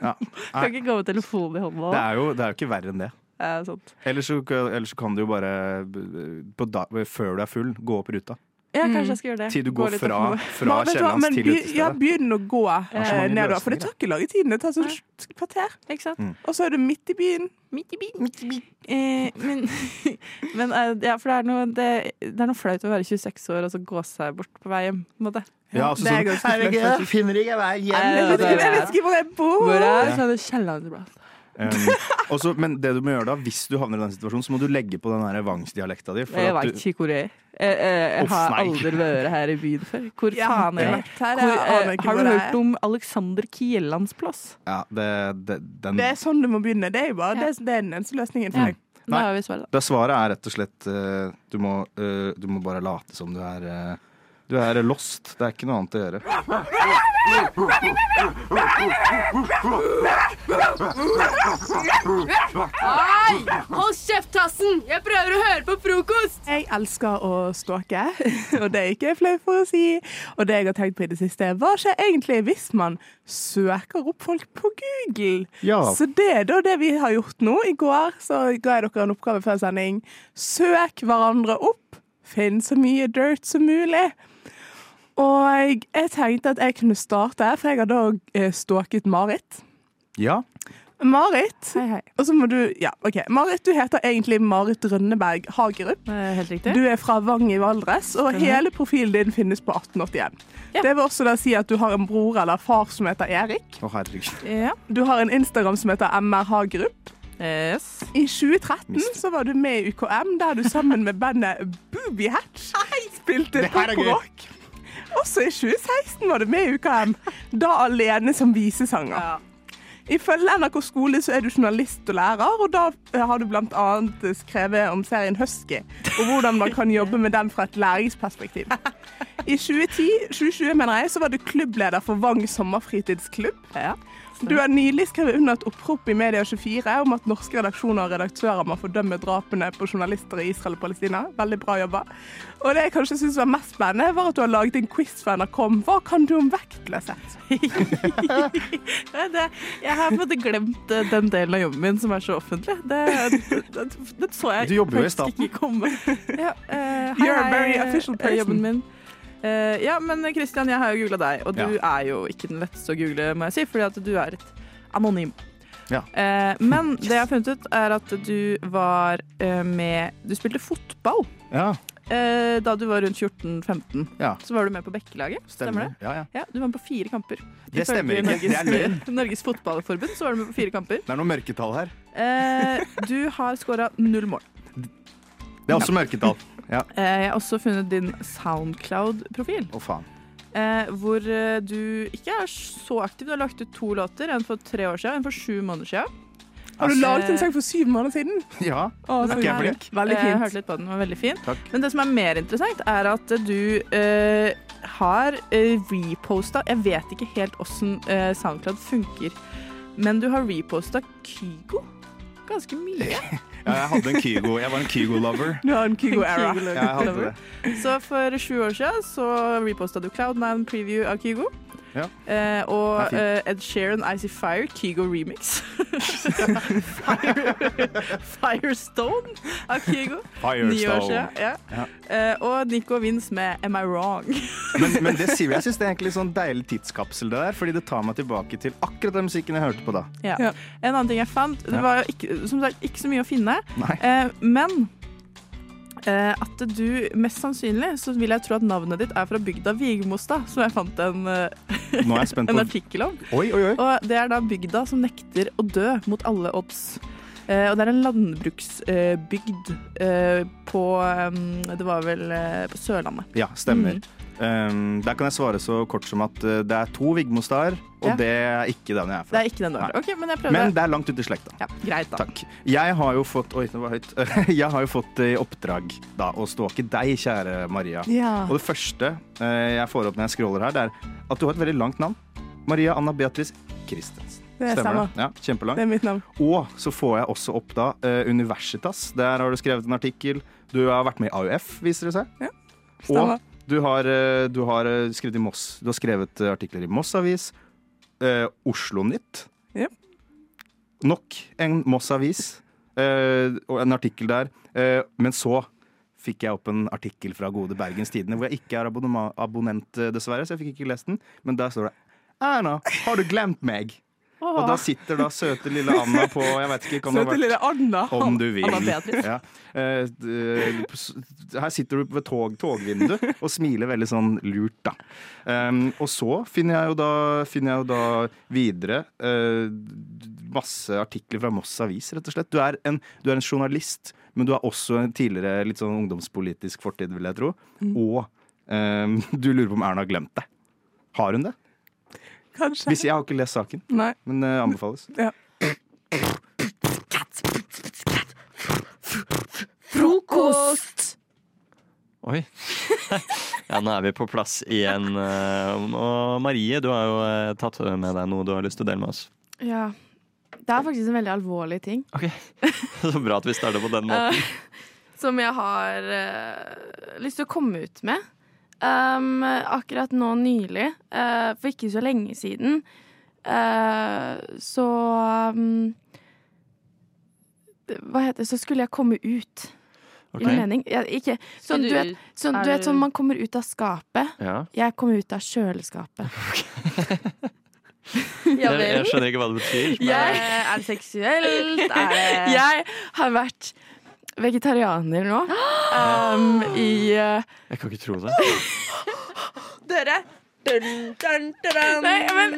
Ja. Kan ikke gå med telefonen i hånda. det, er jo, det er jo ikke verre enn det. Ja, sant. Ellers så, ellers så kan du jo bare på da, før du er full, gå opp ruta. Ja, kanskje jeg skal gjøre det. Til du Gå går litt fra, fra men til utestedet. ja, begynn å gå eh, nedover, for det tar ikke lang tid. Det tar sånn et kvarter. Ikke sant? Mm. Og så er du midt i byen. Midt i byen. Eh, men men eh, ja, for det er, noe, det, det er noe flaut å være 26 år og så gå seg bort på vei hjem. På en måte. Ja, altså det er sånn- ganske Herregud, flaut. jeg finner ikke vei hjem. Jeg vet ikke, jeg vet ikke hvor jeg bor. Hvor er så er det Kiellandsplass. Um, også, men det du må gjøre da, hvis du havner i den situasjonen, så må du legge på den vangsdialekta di. for Jeg at veit du- ikke hvor jeg er. Jeg, jeg, jeg Uff, har aldri vært her i byen før. Hvor Ja, faen er jeg jeg? her, Hvor, jeg aner eh, ikke har du jeg hørt er. om Alexander Kiellands plass? Ja, det, det, den, Det er sånn du må begynne. Det er jo bare det, det er den eneste løsningen for deg. Har vi svaret, er rett og slett uh, du, må, uh, du må bare late som du er eh, Du er lost. Det er ikke noe annet å gjøre. Hei! Hold kjeft, Tassen! Jeg prøver å høre på frokost! Jeg elsker å stalke, og det er ikke flaut for å si. Og det jeg har tenkt på i det siste, hva skjer egentlig hvis man søker opp folk på Google? Ja. Så det er da det vi har gjort nå. I går så ga jeg dere en oppgave før sending. Søk hverandre opp. Finn så mye dirt som mulig. Og jeg tenkte at jeg kunne starte, for jeg hadde òg eh, stalket Marit. Ja. Marit. Og så må du Ja, OK. Marit, du heter egentlig Marit Rønneberg Hagerup. Helt riktig. Du er fra Vang i Valdres, og Stemmer. hele profilen din finnes på 1881. Det vil også da si at du har en bror eller far som heter Erik. Å, herregud. Ja. Du har en Instagram som heter MR Hagerup. Yes. I 2013 så var du med i UKM, der du sammen med bandet Booby Hatch spilte Det Også i 2016 var du med i UKM, da alene som visesanger. Ifølge NRK skole så er du journalist og lærer, og da eh, har du bl.a. skrevet om serien Husky, og hvordan man kan jobbe med den fra et læringsperspektiv. I 2010, 2020 mener jeg, så var du klubbleder for Vang sommerfritidsklubb. Du har nylig skrevet under et opprop i Media24 om at norske redaksjoner og redaktører må fordømme drapene på journalister i Israel og Palestina. Veldig bra jobba. Og det jeg kanskje syns var mest spennende, var at du har laget en quiz for NRK om hva kan du om vektløshet? Jeg har på en måte glemt eh, den delen av jobben min som er så offentlig. Det, det, det så jeg Du jobber jo i staten. ikke komme. Ja, uh, hei, You're a very eh, official eh, person. Jobben min. Eh, ja, men Christian, jeg har jo googla deg, og du er jo ikke den letteste å google, må jeg si, fordi at du er et anonym. Ja. Uh, men det jeg har funnet ut, er at du var uh, med Du spilte fotball Ja. da du var rundt 14-15. Ja. Så var du med på Bekkelaget. Stemmer, det? Ja, ja. du var med på fire kamper. Det stemmer ikke. ikke. Det er løgn. Norges, Norges Fotballforbund så var du med på fire kamper. Det er noe mørketall her. Du har skåra null mål. Det er også mørketall. Ja. Eh, jeg har også funnet din Soundcloud-profil. Å, faen. Eh, hvor eh, du ikke er så aktiv. Du har lagt ut to låter. En for tre år siden, en for sju måneder siden. Har du laget en sang for syv måneder siden? Ja. Å, så jeg flink? Veldig fint. Jeg hørte litt på den, den var veldig fin. Takk. Men det som er mer interessant, er at du eh, har uh, reposta Jeg vet ikke helt åssen uh, SoundCloud funker, men du har reposta Kygo ganske mye. Ja, jeg hadde en Kygo. Jeg var en Kygo-lover. Du har en Kygo-era. Ja, det. Så for sju år siden så reposta du Cloud9 preview av Kygo. Ja. Eh, og eh, Ed Sheeran Icy Fire, Kygo remix. Fire, Firestone av Kygo. Firestone. Ni år siden. Ja. Ja. Eh, og Nico Vince med Am I Wrong? Men, men det sier jeg syns det er egentlig sånn deilig tidskapsel det der, fordi det tar meg tilbake til akkurat den musikken jeg hørte på da. Ja. En annen ting jeg fant, det var jo ikke, som sagt ikke så mye å finne, eh, men at du mest sannsynlig så vil jeg tro at navnet ditt er fra bygda Vigmostad, som jeg fant en, eh, jeg en artikkel om. Oi, oi, oi. Og det er da bygda som nekter å dø mot alle odds. Eh, og det er en landbruksbygd eh, på eh, Det var vel eh, på Sørlandet. Ja, stemmer. Um, der kan jeg svare så kort som at uh, det er to Vigmo-stader, og Ja. det er ikke den jeg er Det fra. er ikke den du er. Okay, men jeg. Men det er langt ute i slekta. Ja, greit da. Takk. Jeg har jo fått Oi, det var høyt. Jeg har jo fått i oppdrag da, å stalke deg, kjære Maria. Ja. Og det første uh, jeg får opp når jeg scroller her, det er at du har et veldig langt navn. Maria Anna Beatrice Christensen. Det stemmer. Ja, kjempelangt. Det er mitt navn. Og så får jeg også opp da uh, Universitas. Der har du skrevet en artikkel. Du har vært med i AUF, viser det seg. Ja, stemmer. Og du har, eh, du har eh, skrevet i Moss. Du har skrevet eh, artikler i Moss Avis, eh, Oslo Nytt. Ja. Nok en Moss Avis eh, og en artikkel der. Eh, men så fikk jeg opp en artikkel fra Gode Bergens Tidende hvor jeg ikke er abonnent, dessverre, så jeg fikk ikke lest den. Men der står det Erna, har du glemt meg? Og da sitter da søte lille Anna på Jeg vet ikke, Søte vært lille Anna. om du vil. Anna Beatrice. Ja. Eh, her sitter du ved tog, togvinduet og smiler veldig sånn lurt, da. Um, og så finner jeg jo da, jeg jo da videre uh, masse artikler fra Moss Avis, rett og slett. Du er, en, du er en journalist, men du har også en tidligere litt sånn ungdomspolitisk fortid, vil jeg tro. Og um, du lurer på om Erna har glemt det. Har hun det? Kanskje. Hvis jeg har ikke lest saken, Nei. men uh, anbefales. Ja. Frokost! Oi. ja, nå er vi på plass igjen. eh, Og Marie, du har jo eh, tatt med deg noe du har lyst til å dele med oss. Ja. Det er faktisk en veldig alvorlig ting. Ok, Så bra at vi starter på den måten. Som jeg har lyst til å komme ut med. Um, akkurat nå nylig, uh, for ikke så lenge siden, uh, så um, Hva heter det? Så skulle jeg komme ut. Okay. I mening. Jeg, ikke, sånn, du, du vet, sånn, du vet sånn man kommer ut av skapet. Ja. Jeg kommer ut av kjøleskapet. Jeg, jeg skjønner ikke hva det betyr. men- Jeg, Er seksuelt? Er det jeg har vært vegetarianer nå. Um, I uh, Jeg kan ikke tro det. Dere Nei, men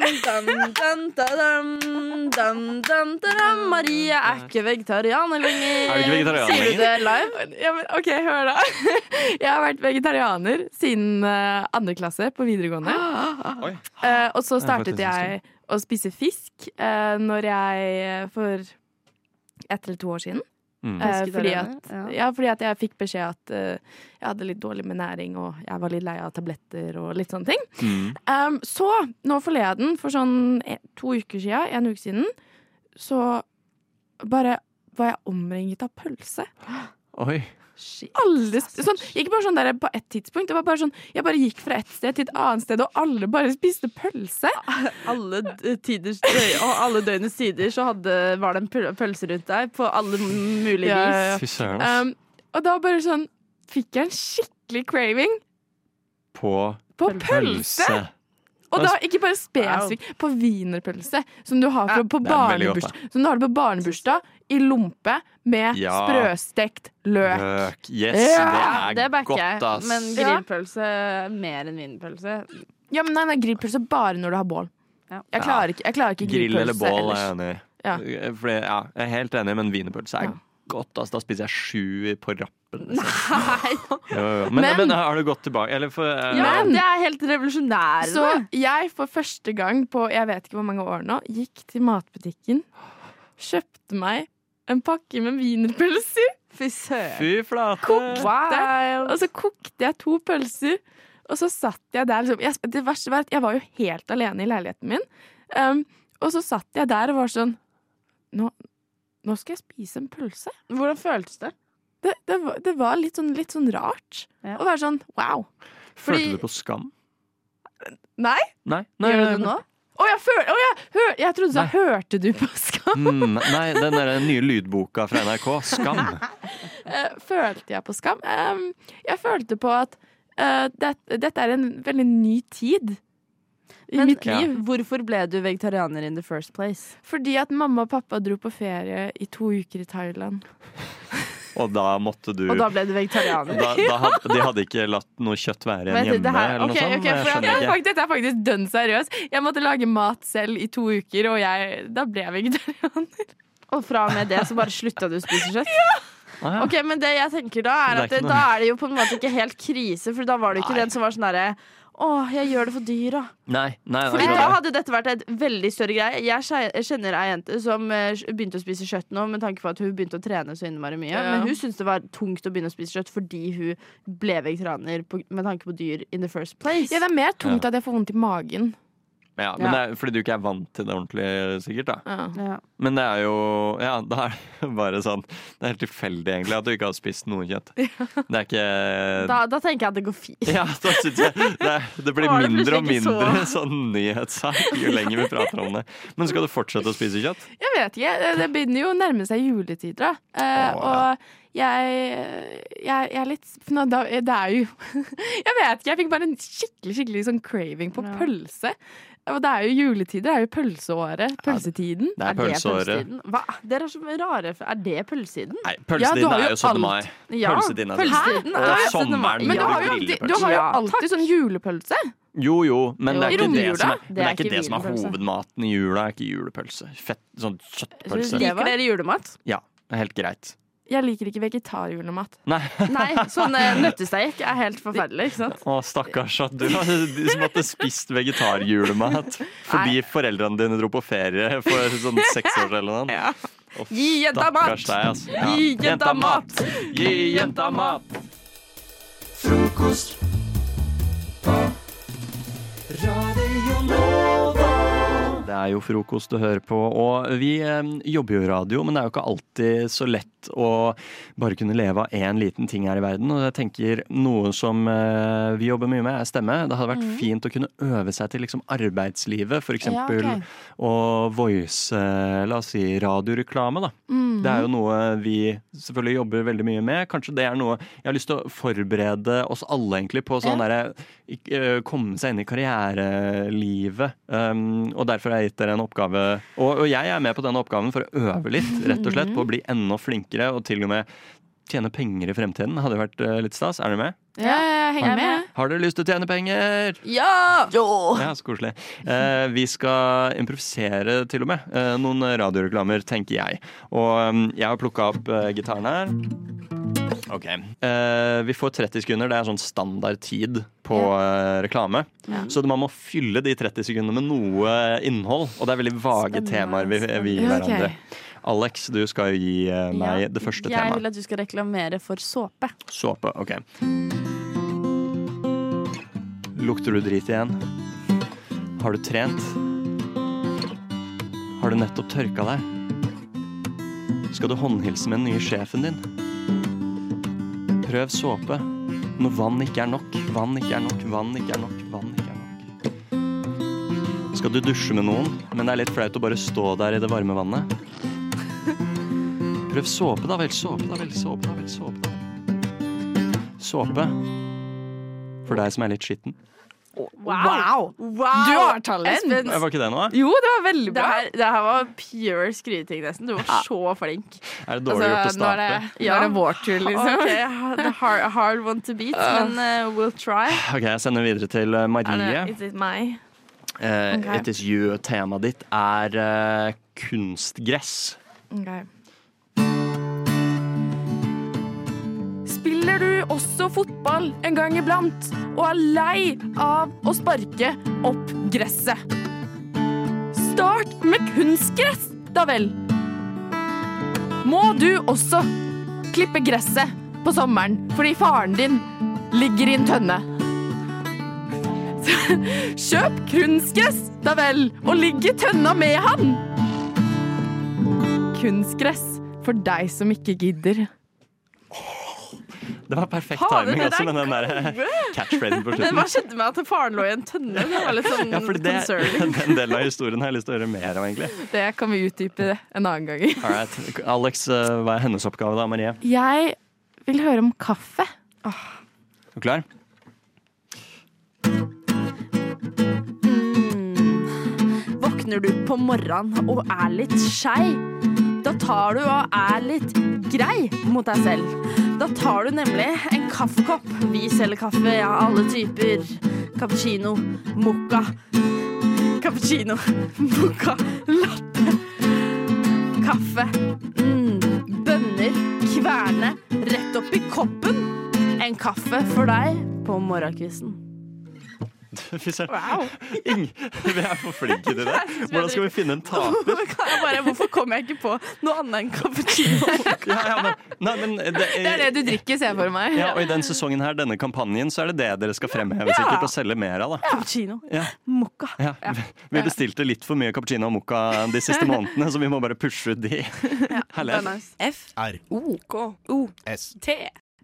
Marie er ikke vegetarianer lenger. Er du ikke vegetarianer Sier du det live? Ja, men, OK, hør da. Jeg har vært vegetarianer siden uh, andre klasse på videregående. Uh, og så startet jeg å spise fisk uh, når jeg For ett eller to år siden. Mm. Eh, fordi, at, ja. ja. fordi at jeg fikk beskjed at uh, jeg hadde litt dårlig med næring, og jeg var litt lei av tabletter og litt sånne ting. Mm. Um, så nå forleden, for sånn en, to uker siden, en uke siden, så bare var jeg omringet av pølse. Oi. Alle, sp- sånn, ikke bare sånn der på ett tidspunkt. Det var bare sånn, jeg bare gikk fra et sted til et annet sted, og alle bare spiste pølse. alle tiders og alle døgnets tider så hadde, var det en pølse rundt deg på alle mulige Ja, vis. ja, ja. Um, og da bare sånn fikk jeg en skikkelig craving På, på pølse. Og da ikke bare spesifikt på wienerpølse, som du har på barnebursdag. Som du har på barnebursdag, i lompe med Ja. sprøstekt løk. Løk. Yes, Ja, det er det godt, ass. men grillpølse mer enn wienerpølse. Ja, men nei, nei, grillpølse bare når du har bål. Ja. Jeg klarer ikke, jeg klarer ikke Grill eller bål er jeg er enig i. Ja. Fordi, ja, jeg er helt enig, men wienerpølse er godt. ass. Da spiser jeg sju på rappen. liksom. Jo, jo. Men, Men- men, har du gått tilbake? Eller for, uh, Ja, Men- det er helt revolusjonært. Så jeg for første gang på jeg vet ikke hvor mange år nå, gikk til matbutikken, kjøpte meg en pakke med wienerpølser. Fy søren. Kokte, flate! Og så kokte jeg to pølser. Og så satt jeg der liksom, jeg, Det verste var at jeg var jo helt alene i leiligheten min. Um, og så satt jeg der og var sånn Nå, nå skal jeg spise en pølse. Hvordan føltes det? Det, det, var, det var litt sånn, litt sånn rart. Å være sånn wow. Følte du på skam? Nei? Nei? nei Gjør du det nå? Å, jeg, føl, å, jeg, hør, jeg trodde du sa 'hørte du på skam'? Mm, nei, den der nye lydboka fra NRK, Skam. Eh, følte jeg på skam? Jeg følte på at uh, det, dette er en veldig ny tid i Men mitt liv. hvorfor ble du vegetarianer in the first place? Fordi at mamma og pappa dro på ferie i to uker i Thailand. Og da måtte du Og da ble du vegetarianer? da, da had, De hadde ikke latt noe kjøtt være igjen hjemme? det her- eller noe ok, sånt? ok, Jeg jeg, faktisk, Dette er faktisk dønn seriøst. Jeg måtte lage mat selv i to uker, og jeg, da ble jeg vegetarianer. Og fra og med det så bare slutta du å spise kjøtt? Ah, ja. Ok, men det jeg tenker da er Det er at det, da er det jo på en måte ikke helt krise, for da var du ikke den som var sånn derre å, jeg gjør det for dyra. Nei, nei, Fordi akkurat da hadde dette vært et veldig større greie. Jeg kjenner ei jente som eh, begynte å spise kjøtt nå med tanke på at hun begynte å trene så innmari mye. Ja. Men hun syntes det var tungt å begynne å spise kjøtt fordi hun ble vegetarianer med tanke på dyr in the first place. Ja, det er mer tungt at jeg får vondt i magen. Ja, men det er fordi du ikke er vant til det ordentlig, sikkert. da Ja. Men det er jo Ja, da er det bare sånn Det er helt tilfeldig, egentlig, at du ikke har spist noe kjøtt. Det er ikke Da, da tenker jeg at det går fint. Ja, da synes jeg det, det blir det mindre og plutselig ikke mindre så- sånn nyhetssak jo lenger vi prater om det. Men skal du fortsette å spise kjøtt? Jeg vet ikke. Det- Det begynner jo å nærme seg juletider, da. Eh, og jeg, jeg, jeg er litt nå, da, Det er jo Jeg vet ikke. Jeg fikk bare en skikkelig skikkelig sånn craving på pølse. Og det er jo juletider. Det er jo pølseåret. Pølsetiden. Det er pølseåret. pølsetiden? Hva? Dere er så rare. Er det pølsetiden? Nei, pølsetiden ja, er jo jo 17. mai. Ja, Pølsetiden er pølsetiden Og er jo 17. mai. sommeren Men du har jo alltid, du har jo alltid sånn julepølse. Jo, jo, men Jo, det er ikke det som er, Det det er er ikke det som er hovedmaten i jula. er ikke julepølse. Fett, sånn kjøttpølse. Liker dere julemat? Ja, det er helt greit. Jeg liker ikke vegetarjulemat. Nei. Nei, sånn nøttesteik er helt forferdelig, ikke sant? Å, stakkars at du, du som spist vegetarjulemat fordi foreldrene dine dro på ferie for sånn seks år siden. eller noe. Å, Gi jenta mat! deg, altså. Ja. Gi jenta mat! Gi jenta mat! Frokost på Radio er jo frokost du hører på, og vi jobber jo radio, men det er jo ikke alltid så lett å bare kunne leve av én liten ting her i verden. Og jeg tenker noe som eh, vi jobber mye med, er stemme. Det hadde vært mm. fint å kunne øve seg til liksom arbeidslivet, f.eks. Ja, okay. å voice, eh, la oss si, radioreklame, da. Mm. Det er jo noe vi selvfølgelig jobber veldig mye med. Kanskje det er noe jeg har lyst til å forberede oss alle egentlig på sånn Ja. derre eh, Komme seg inn i karrierelivet. Um, og derfor har dere en oppgave. Og, og jeg er med på denne oppgaven for å øve litt, rett og slett. På å bli enda flinkere og til og med tjene penger i fremtiden. Hadde jo vært eh, litt stas. Er dere med? Ja, jeg henger med. Har dere lyst til å tjene penger? Ja! Ja, så koselig. Eh, vi skal improvisere til og med eh, noen radioreklamer, tenker jeg. Og um, jeg har plukka opp eh, gitaren her. Ok. Eh, vi får 30 sekunder. Det er sånn standard tid på eh, reklame. Ja. Så man må fylle de 30 sekundene med noe innhold. Og det er veldig vage temaer vi, vi gir ok. hverandre. Alex, du skal jo gi eh, meg det første Jeg temaet. vil at du skal reklamere for såpe. Såpe. Ok. Lukter du drit igjen? Har du trent? Har du nettopp tørka deg? Skal du håndhilse med den nye sjefen din? Prøv såpe. Når vann ikke er nok, vann ikke er nok, vann ikke er nok, vann ikke er nok. Skal du dusje med noen, men det er litt flaut å bare stå der i det varme vannet? Prøv såpe, da vel. Såpe, da vel. Såpe, da vel. Såpe, da vel. Såpe. For deg som er litt skitten. Wow! Du har talent. Espen, Var ikke det noe? Jo, det var veldig det bra. her, det her var pure skryting, nesten. Du var så flink. Er det dårlig gjort å starte? nå er det, nå er det vår tur, liksom. Ok, the hard, hard one to beat, Uh. men uh, we'll try. Ok, Jeg sender videre til eh, Marie. Is it my? Uh, okay. It is you. Temaet ditt er kunstgress. Ok. Spiller du også fotball en gang iblant og er lei av å sparke opp gresset? Start med kunstgress, da vel. Må du også klippe gresset på sommeren fordi faren din ligger i en tønne? Kjøp kunstgress, da vel, og ligg i tønna med han! Kunstgress for deg som ikke gidder. Det var perfekt Fader, timing også med den der catchphrasen på slutten. hva skjedde med at faren lå i en tønne? Det var litt sånn Ja, det, concerning. Den delen av historien har jeg lyst til å høre mer av, egentlig. Det kan vi utdype en annen gang. All right. Alex, eh, hva er hennes oppgave da, Marie? Jeg vil høre om kaffe. Er du klar? Våkner du på morgenen og er litt skei, da tar du og er litt grei mot deg selv. Da tar du nemlig en kaffekopp. Vi selger kaffe, ja, alle typer. Cappuccino, mocca. Cappuccino, mocca, latte. Kaffe. Mm, bønner, kverne, rett opp i koppen. En kaffe for deg på morgenkvisten. Fy søren. Ing- Vi er for flinke til det. Hvordan skal vi finne en taper? Jeg bare, hvorfor kom jeg ikke på noe annet enn cappuccino? Ja, ja, men, nei, men det, Det er det du drikker, ser jeg for meg. Ja, og I den sesongen her, denne kampanjen, så er det det dere skal fremheve sikkert og selge mer av. da. Cappuccino. Ja. Mocca. Ja. Vi bestilte litt for mye cappuccino og mocca de siste månedene, så vi må bare pushe ut de. Herlig. F. R. O. K. O. S. T.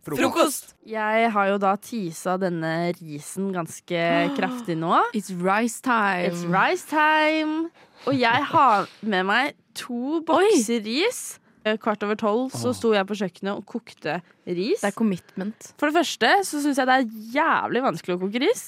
Frokost. Jeg har jo da tisa denne risen ganske kraftig nå. It's rice time. It's rice time. Og jeg har med meg to bokser ris. Eh, Kvart over tolv så sto jeg på kjøkkenet og kokte ris. Det er commitment. For det første så syns jeg det er jævlig vanskelig å koke ris.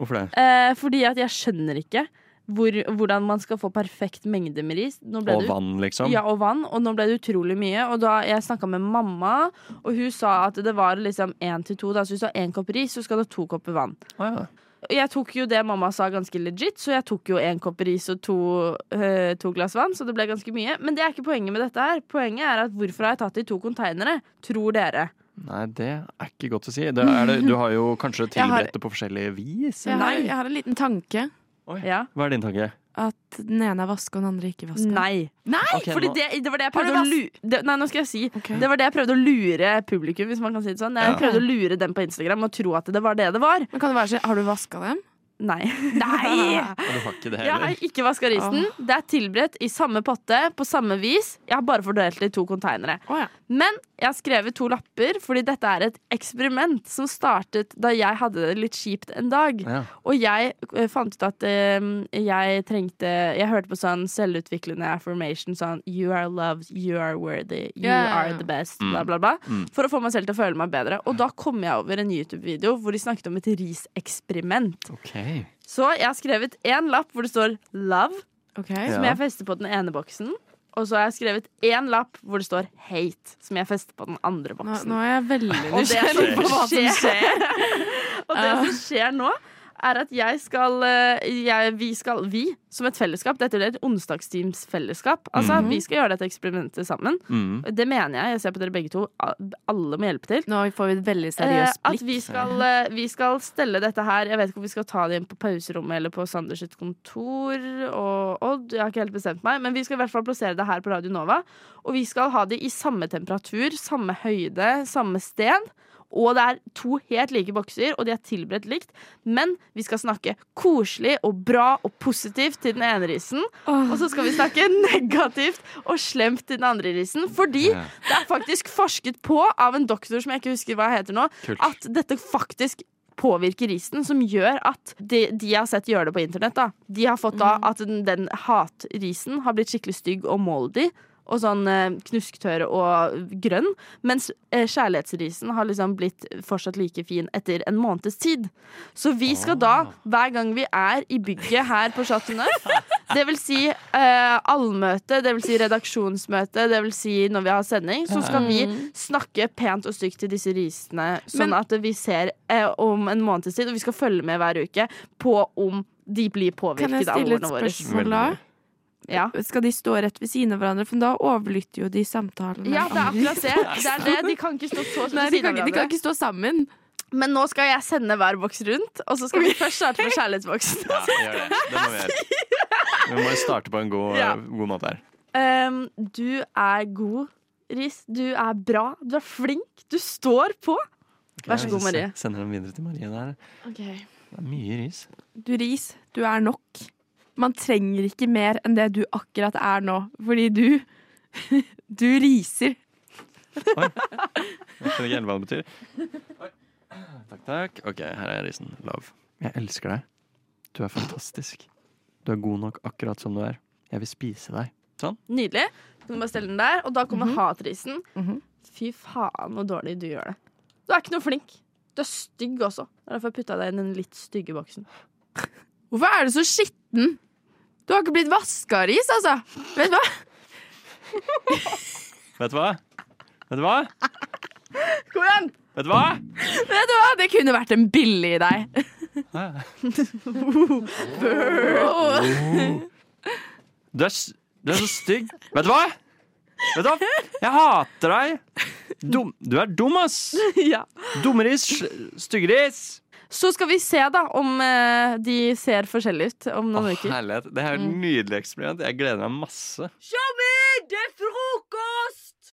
Hvorfor det? Eh, fordi at jeg skjønner ikke hvor, hvordan man skal få perfekt mengde med ris. Nå ble Og det- vann, liksom? Ja, og vann. Og nå ble det utrolig mye. Og da jeg snakka med mamma, og hun sa at det var liksom én til to. Da. Så hvis du har én kopp ris, så skal du ha to kopper vann. Jeg tok jo det mamma sa ganske legit, så jeg tok jo én kopp ris og to, øh, to glass vann. Så det ble ganske mye. Men det er ikke poenget med dette her. Poenget er at hvorfor har jeg tatt det i to konteinere? Tror dere? Nei, det er ikke godt å si. Det er det, du har jo kanskje tilberedt det på forskjellige vis? Jeg eller? har, jeg har en liten tanke. Ja. Hva er din tanke? At den ene er vaska, og den andre ikke vaska. Nei. Nei, okay, fordi nå- det, det var det jeg prøvde å lure det, Nei, nå skal jeg si. Det var det jeg prøvde å lure publikum, hvis man kan si det sånn. Jeg Ja. prøvde å lure dem på Instagram og tro at det var det det var. Men kan det være så, Har du vaska dem? Nei. Nei! Du har ikke det Jeg har ikke vaska risen. Det er tilberedt i samme potte på samme vis. Jeg har bare fordelt det i to konteinere. Men jeg har skrevet to lapper fordi dette er et eksperiment som startet da jeg hadde det litt kjipt en dag. Ja. Og jeg eh, fant ut at uh, jeg trengte Jeg hørte på sånn selvutviklende affirmation sånn You are loved, you are worthy, you Ja, ja, are the best, Mm. bla, bla, bla. Mm. For å få meg selv til å føle meg bedre. Og da kom jeg over en YouTube-video hvor de snakket om et riseksperiment. Ok. Så jeg har skrevet én lapp hvor det står 'love', som Ja. jeg fester på den ene boksen. Og så har jeg skrevet én lapp hvor det står 'hate', som jeg fester på den andre boksen. nå er jeg veldig nysgjerrig på hva som skjer. Og det som skjer nå, er at jeg skal, eh, jeg, vi skal Vi, som et fellesskap Dette er et onsdagsteamsfellesskap. Altså, Mhm. Vi skal gjøre dette eksperimentet sammen. Mhm. Det mener jeg. Jeg ser på dere begge to. Alle må hjelpe til. Nå får vi et veldig Eh, seriøst at vi skal, eh, vi skal stelle dette her Jeg vet ikke om vi skal ta det inn på pauserommet eller på Sanders sitt kontor og Odd. Jeg har ikke helt bestemt meg, men vi skal i hvert fall plassere det her på Radio Nova. Og vi skal ha det i samme temperatur, samme høyde, samme sted. Og det er to helt like bokser, og de er tilberedt likt. Men vi skal snakke koselig og bra og positivt til den ene risen. Og så skal vi snakke negativt og slemt til den andre risen. Fordi det er faktisk forsket på av en doktor som jeg ikke husker hva heter nå, Kult. at dette faktisk påvirker risen, som gjør at de, de har sett gjøre det på internett, da, de har fått da at den, den hatrisen har blitt skikkelig stygg og moldy. Og sånn eh, knusktørr og grønn. Mens eh, kjærlighetsrisen har liksom blitt fortsatt like fin etter en måneds tid. Så vi skal da, hver gang vi er i bygget her på Chateau Neuf, det vil si eh, allmøte, det vil si redaksjonsmøte, det vil si når vi har sending, så skal vi Mm. snakke pent og stygt til disse risene, sånn at vi ser eh, om en måneds tid, og vi skal følge med hver uke på om de blir påvirket av ordene våre. Kan jeg stille et spørsmål da? Ja. Skal de stå rett ved siden av hverandre? For da overlytter jo de samtalen. Ja, det er akkurat det. Det er det. De kan ikke stå så Nei, de siden kan, de kan ikke stå sammen. Men nå skal jeg sende hver boks rundt, og så skal vi først starte med kjærlighetsboksen. Ja, gjør det. Det må vi gjøre. Vi må starte på en god, Ja. god måte her. Um, du er god, Ris, Du er bra. Du er flink. Du står på. Vær så god, Marie. Jeg sender den videre til Marie der. Det er mye ris. Du ris, du er nok. Man trenger ikke mer enn det du akkurat er nå, fordi du Du riser. Jeg skjønner ikke helt hva det betyr. Takk, takk. OK, her er risen. Love. Jeg elsker deg. Du er fantastisk. Du er god nok akkurat som du er. Jeg vil spise deg. Sånn. Nydelig. Kan du bare stelle den der, og da kommer Mhm. hatrisen. Fy faen, hvor dårlig du gjør det. Du er ikke noe flink. Du er stygg også. Det er derfor jeg putta deg i den litt stygge boksen. Hvorfor er du så skitten? Du har ikke blitt vaska, Ris, altså. Vet du hva? Vet du hva? Vet du hva? Kom igjen! Vet du hva? Vet du hva? Det kunne vært en billig i deg. Du er, s- du er så stygg. Vet du hva? Vet du hva? Jeg hater deg. Dum. Du er dum, ass. ja. Dummeris, styggeris. Så skal vi se da om eh, de ser forskjellige ut om noen uker. Herlighet. Det er jo et nydelig eksperiment. Jeg gleder meg masse. Kjømme! Det er frokost!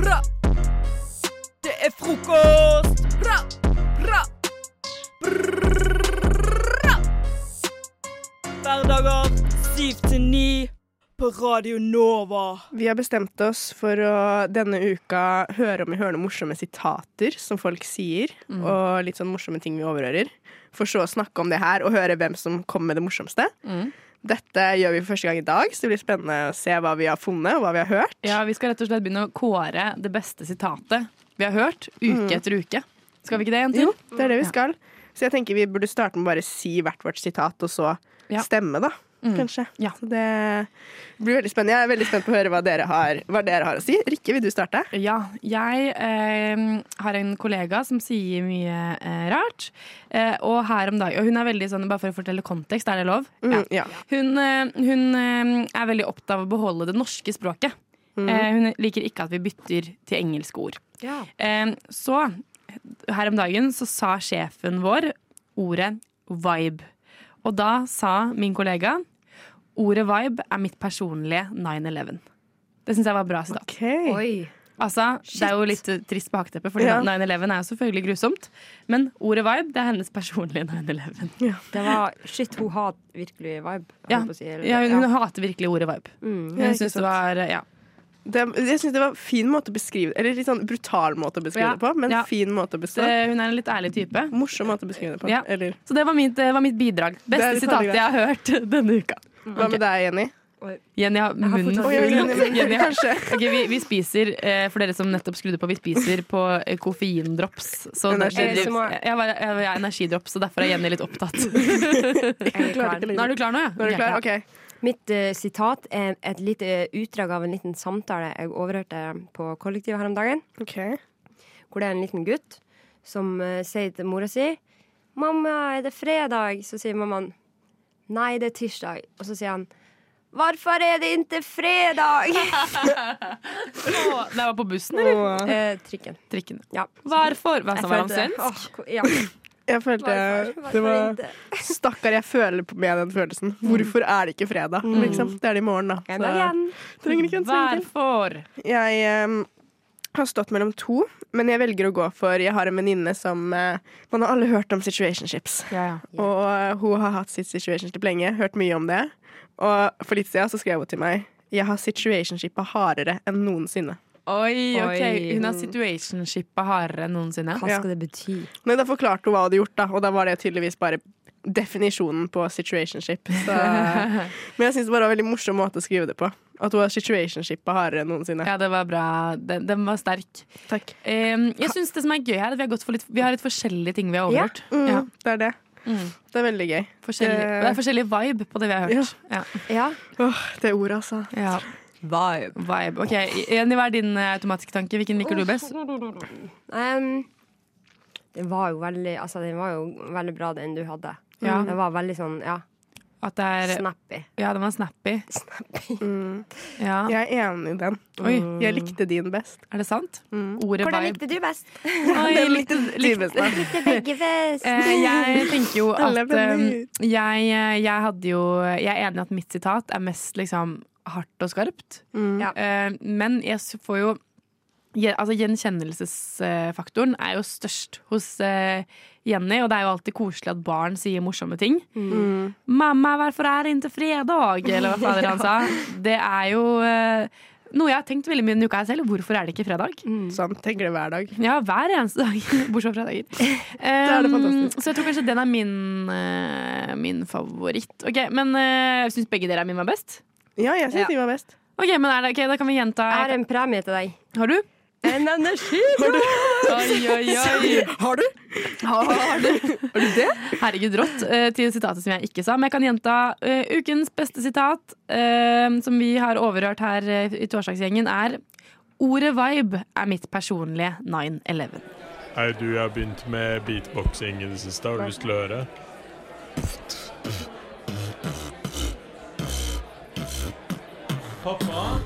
Bra. Det er frokost! Bra, bra. Bra. Hverdager 7 til 9 på Radio Nova. Vi har bestemt oss for å denne uka høre om vi hører noen morsomme sitater som folk sier, Mm. og litt sånn morsomme ting vi overhører. For så å snakke om det her og høre hvem som kommer med det morsomste. Mm. Dette gjør vi for første gang i dag, så det blir spennende å se hva vi har funnet, og hva vi har hørt. Ja, Vi skal rett og slett begynne å kåre det beste sitatet vi har hørt uke Mm. etter uke. Skal vi ikke det, jenter? Jo, det er det vi skal. Så jeg tenker vi burde starte med å bare si hvert vårt sitat, og så stemme, da. Mm. Kanskje. Så det blir veldig spennende. Jeg er veldig spent på å høre hva dere har, hva dere har å si. Rikke, vil du starte? Ja. Jeg eh, har en kollega som sier mye eh, rart. Eh, og her om dagen Og hun er veldig sånn, bare for å fortelle kontekst, er det lov? Mm, ja. Hun, eh, hun eh, er veldig opptatt av å beholde det norske språket. Mm. Eh, hun liker ikke at vi bytter til engelske ord. Eh, så her om dagen så sa sjefen vår ordet vibe. Og da sa min kollega ordet vibe er mitt personlige 9-11. Det syns jeg var bra sitat. Altså, det er jo litt uh, trist bakteppe, for Ja. 9-11 er jo selvfølgelig grusomt. Men ordet vibe det er hennes personlige 9-11. Det var Shit, hun hater virkelig vibe. Ja, si, eller- ja, hun, hun hater virkelig ordet vibe. Mm. Jeg syns det var uh, ja. Det, jeg synes det var en fin måte å beskrive Eller litt sånn brutal måte å beskrive Ja, det på, men ja. fin måte å beskrive Det, hun er en litt ærlig type. Morsom måte å beskrive det på. Ja. Eller Så det var mitt, var mitt bidrag. Beste sitatet jeg har hørt denne uka. Hva med deg, Jenny? Jenny har munnen full. Jenny, har- okay, vi, vi spiser, eh, for dere som nettopp skrudde på, vi spiser på eh, koffeindrops. Så jeg, ja, energidrops, så derfor er Jenny litt opptatt. Jeg klar. Nå er du klar nå, ja? Nå er du klar? Ok. OK. Mitt uh, sitat er et lite utdrag av en liten samtale jeg overhørte på kollektivet her om dagen. Hvor det er en liten gutt som uh, sier til mora si 'Mamma, er det fredag?' Så sier mammaen 'Nei, det er tirsdag'. Og så sier han 'Hvorfor er det ikke fredag?' Det var på bussen, eller? Eh, trikken. Trikken. Ja. Hvorfor? Hva sa var han svensk? Åh, ja. Jeg følte Hvorfor? Hvorfor det var? Stakkar, jeg føler på- med den følelsen. Hvorfor er det ikke fredag? Mm. Liksom? Det er det i morgen, da. Så, trenger ikke en. Hvorfor? Jeg em, har stått mellom to, men jeg velger å gå for Jeg har en venninne som eh, Man har alle hørt om situationships. Og eh, hun har hatt sitt situationship lenge, hørt mye om det. Og for litt siden så skrev hun til meg Jeg har situationshipa hardere enn noensinne. Oi, ok. Hun har situationshipa hardere enn noensinne. Hva skal det bety? Men da forklarte hun hva hun hadde gjort, da, og da var det tydeligvis bare definisjonen på situationship. Så, men jeg syns det bare var en veldig morsom måte å skrive det på. At hun har situationshipa hardere enn noensinne. Ja, det var bra. Den, den var sterk. Takk. Um, jeg synes det som er gøy her, er at vi har, gått for litt, vi har litt forskjellige ting vi har overhørt. Mm, Ja. Det er det. Mm. Det er veldig gøy. Forskjellig, det er forskjellig vibe på det vi har hørt. Ja. Åh, det ordet, altså. Ja. Vibe. Vibe. Ok, Jenny, hva er din uh, automatiske tanke? Hvilken liker du best? Um, det var jo veldig Altså, den var jo veldig bra, den du hadde. Ja. Den var veldig sånn, ja. At det er Snappy. Ja, den var snappy. Mm. Ja. Jeg er enig i den. Oi. Jeg likte din best. Er det sant? Mm. Ordet Hvordan vibe. likte du best? Oi, Den likte, du best. Likte begge best. Eh, jeg tenker jo at Alle um, venner. jeg, jeg hadde jo Jeg er enig i at mitt sitat er mest liksom hardt og skarpt. Mm. Ja. Eh, men jeg får jo altså Gjenkjennelsesfaktoren er jo størst hos eh, Jenny, og det er jo alltid koselig at barn sier morsomme ting. Mm. 'Mamma, hvorfor er det ikke fredag?' eller hva fader han sa. Det er jo eh, noe jeg har tenkt veldig mye denne uka selv. Hvorfor er det ikke fredag? Sånn, tenker det hver dag. Ja, hver eneste dag. Bortsett fra fredager. er Um, så jeg tror kanskje den er min, uh, min favoritt. Ok, Men uh, syns begge dere er min var best? Ja, jeg syns de var best. Ok, men er det, okay, Da kan vi gjenta. Jeg har en premie til deg. Har du? En energidrikk! Oi, oi, oi. Har du? Har du? det? Herregud, rått. eh, til sitatet som jeg ikke sa. Men jeg kan gjenta eh, ukens beste sitat, eh, som vi har overhørt her i Torsdagsgjengen, er Ordet vibe er mitt personlige 9-11. Hei, du, jeg har begynt med beatboxing i det siste. Har du lyst til å høre? Pappa,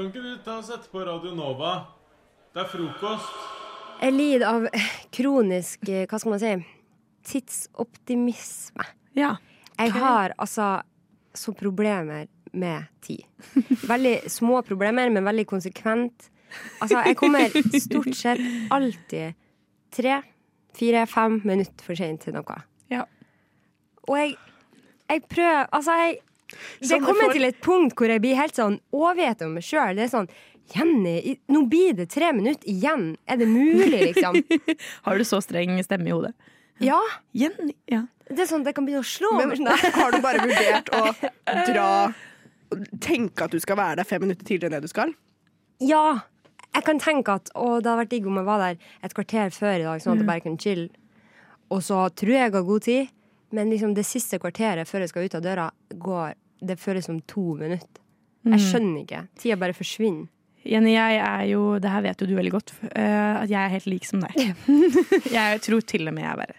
kan ikke du ta og sette på Radio Nova? Det er frokost. Jeg lider av kronisk, eh, hva skal man si, tidsoptimisme. Ja. Jeg har altså så problemer med tid. Veldig små problemer, men veldig konsekvent. Altså, jeg kommer stort sett alltid tre, fire, fem minutter for sent til noe. Ja. Og jeg, jeg prøver Altså, jeg Det Sånn, kommer for- til et punkt hvor jeg blir helt sånn overgitt om meg sjøl. Det er sånn Jenny, nå blir det tre minutter igjen. Er det mulig, liksom? Har du så streng stemme i hodet? Ja. Jenny, ja. Det er sånn jeg kan begynne å slå Men meg. har du bare vurdert å dra Tenke at du skal være der fem minutter tidligere enn det du skal? Ja. Jeg kan tenke at å, det hadde vært digg om jeg var der et kvarter før i dag, sånn at jeg bare kunne chille. Og så tror jeg jeg har god tid, men liksom det siste kvarteret før jeg skal ut av døra, går Det føles som to minutter. Jeg Mm. skjønner ikke. Tida bare forsvinner. Jenny, jeg er jo, det her vet jo du veldig godt, Uh, at jeg er helt lik som deg. jeg tror til og med jeg er verre.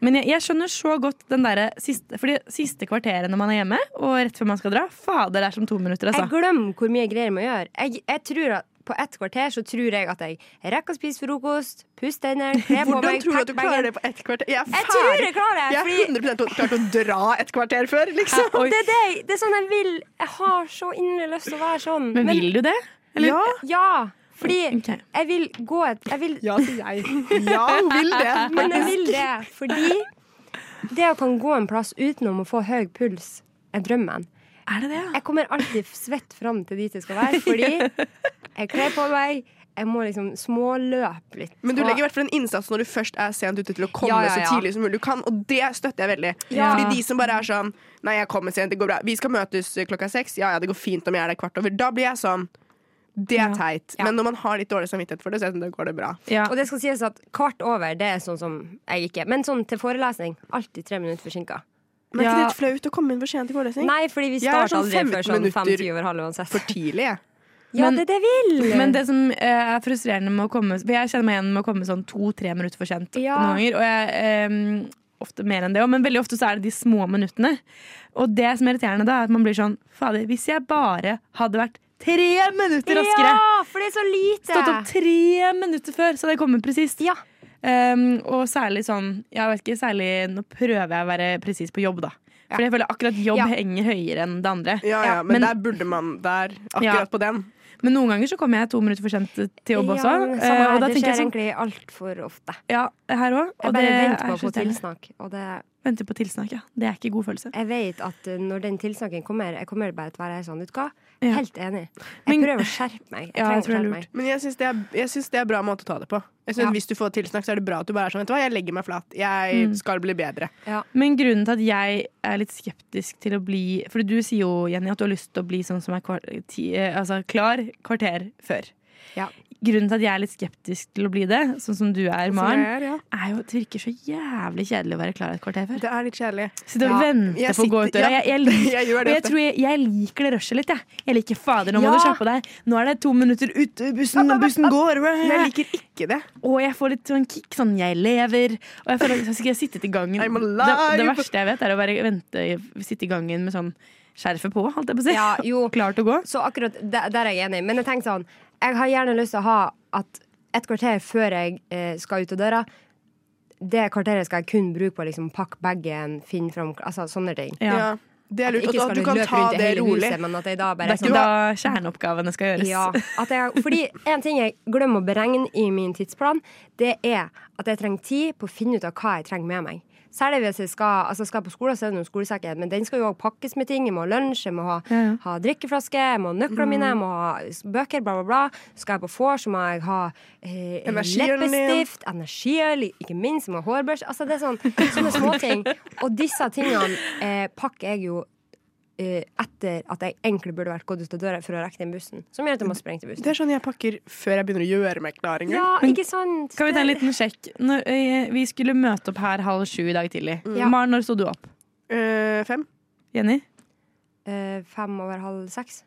Men jeg, jeg skjønner så godt den derre siste, fordi siste kvarteret når man er hjemme, og rett før man skal dra. Fader, det er som to minutter, Jeg altså. glemmer hvor mye greier jeg må gjøre. Jeg, jeg tror at på ett kvarter så tror jeg at jeg rekker å spise frokost, pusse tennene, kle på meg Hvordan tror du at du klarer det på ett kvarter? Jeg, er Jeg tror jeg klarer det, Jeg har er 100 klart å dra et kvarter før, liksom. Det er det, det er sånn jeg vil. Jeg har så inderlig lyst til å være sånn. Men vil du det? Eller? Ja. ja. Fordi jeg vil gå et jeg vil, Ja, sier jeg. Ja, hun vil det. Men jeg vil det fordi det å kan gå en plass utenom å få høy puls, er drømmen. Er det det? Jeg kommer alltid svett fram til dit jeg skal være, fordi jeg kler på meg. Jeg må liksom småløpe litt. Men du legger i hvert fall en innsats når du først er sent ute til å komme Ja, ja, så tidlig som mulig du kan, og det støtter jeg veldig. Ja. Fordi de som bare er sånn Nei, jeg kommer sent, det går bra. Vi skal møtes klokka seks. Ja, ja, det går fint om jeg er der kvart over. Da blir jeg sånn Det er teit. Men når man har litt dårlig samvittighet for det, så er det sånn, går det bra. Og det skal sies at kvart over, det er sånn som jeg ikke Men sånn til forelesning, alltid tre minutter forsinka. Men er ikke det litt flaut å komme inn for sent til forelesning? Nei, fordi vi er starter sånn aldri før sånn fem-ti over halv uansett. For tidlig, jeg. Ja, det er det jeg vil! Men det som eh, er frustrerende med å komme For jeg kjenner meg igjen med å komme sånn to-tre minutter for sent Ja. noen ganger. Og jeg, eh, ofte mer enn det òg, men veldig ofte så er det de små minuttene. Og det som er irriterende da, er at man blir sånn Fader, hvis jeg bare hadde vært tre minutter raskere Ja, for det er så lite! Stått opp tre minutter før, så hadde jeg kommet presist. Ja. Um, og særlig sånn Jeg vet ikke, særlig Nå prøver jeg å være presis på jobb, da. For jeg føler akkurat jobb Ja. henger høyere enn det andre. Ja, ja, men, der burde man der, akkurat Ja. på den. Men noen ganger så kommer jeg to minutter for sent til jobb også. Ja, men eh, her. og da det skjer jeg sånn egentlig altfor ofte. Ja, her òg. Jeg bare venter på å få tilsnakk. Og det, Venter på tilsnakk, ja. Det er ikke god følelse. jeg vet at uh, når den tilsnakken kommer, jeg kommer bare til å være sånn, vet du hva? Ja. Helt enig. Jeg Men- prøver å skjerpe meg. Jeg Ja, jeg å tror det er skjerpe lurt. meg. Men jeg syns det, det er bra måte å ta det på. Jeg synes Ja. Hvis du får tilsnakk, så er det bra at du bare er sånn Vet du hva, jeg legger meg flat. Jeg Mm. skal bli bedre. Men grunnen til at jeg er litt skeptisk til å bli For du sier jo, Jenny, at du har lyst til å bli sånn som er kvar, ti, eh, altså, klar kvarter før. Grunnen til at jeg er litt skeptisk til å bli det, sånn som du er, Som Maren, er, ja. er jo at det virker så jævlig kjedelig å være klar et kvarter før. Det er litt kjedelig. Sitte og Ja. vente på å gå ut døra. ja, Jeg, jeg, liker, jeg gjør det og jeg tror jeg, jeg liker det rushet litt, jeg. Jeg liker fader, nå må du kjappe deg. Nå er det to minutter ute, bussen, bussen går. Men jeg liker ikke det. Og jeg får litt sånn kick, sånn jeg lever. Og jeg føler at jeg skal sitte i gangen. Det, det verste jeg vet, er å bare vente, sitte i gangen med sånn skjerfet på, holdt jeg på å si. Ja, jo. Klar til å gå. Så akkurat der, der er jeg enig. Men jeg tenker sånn, jeg har gjerne lyst til å ha at et kvarter før jeg eh, skal ut av døra, det kvarteret skal jeg kun bruke på å liksom, pakke bagen, finne fram Altså sånne ting. Ja. Det er lurt. At, at du kan ta det rolig. Huset, men at jeg da bare Det er ikke sånn- da kjerneoppgavene skal gjøres. Ja, at jeg, fordi en ting jeg glemmer å beregne i min tidsplan, det er at jeg trenger tid på å finne ut av hva jeg trenger med meg. Særlig hvis jeg skal, altså skal på skolen, så er det noen skolesekker, men den skal jo også pakkes med ting. Jeg må ha lunsj, jeg må ha, ha drikkeflaske, jeg må ha nøklene mine, jeg må ha bøker, bla, bla, bla. Skal jeg på vors, så må jeg ha eh, leppestift, energiøl, ikke minst, jeg må ha hårbørste. Altså, det er sånn, sånne småting. Og disse tingene eh, pakker jeg jo etter at jeg egentlig burde vært gått ut av døra for å rekke den bussen. Som gjør at jeg må sprenge til bussen. Det er sånn jeg pakker før jeg begynner å gjøre meg klar. en gang. Ja, ikke sant? Kan vi ta en liten sjekk? Når, eh, vi skulle møte opp her halv sju i dag tidlig. Ja. Maren, når sto du opp? Uh, fem. Jenny? Uh, fem over halv seks.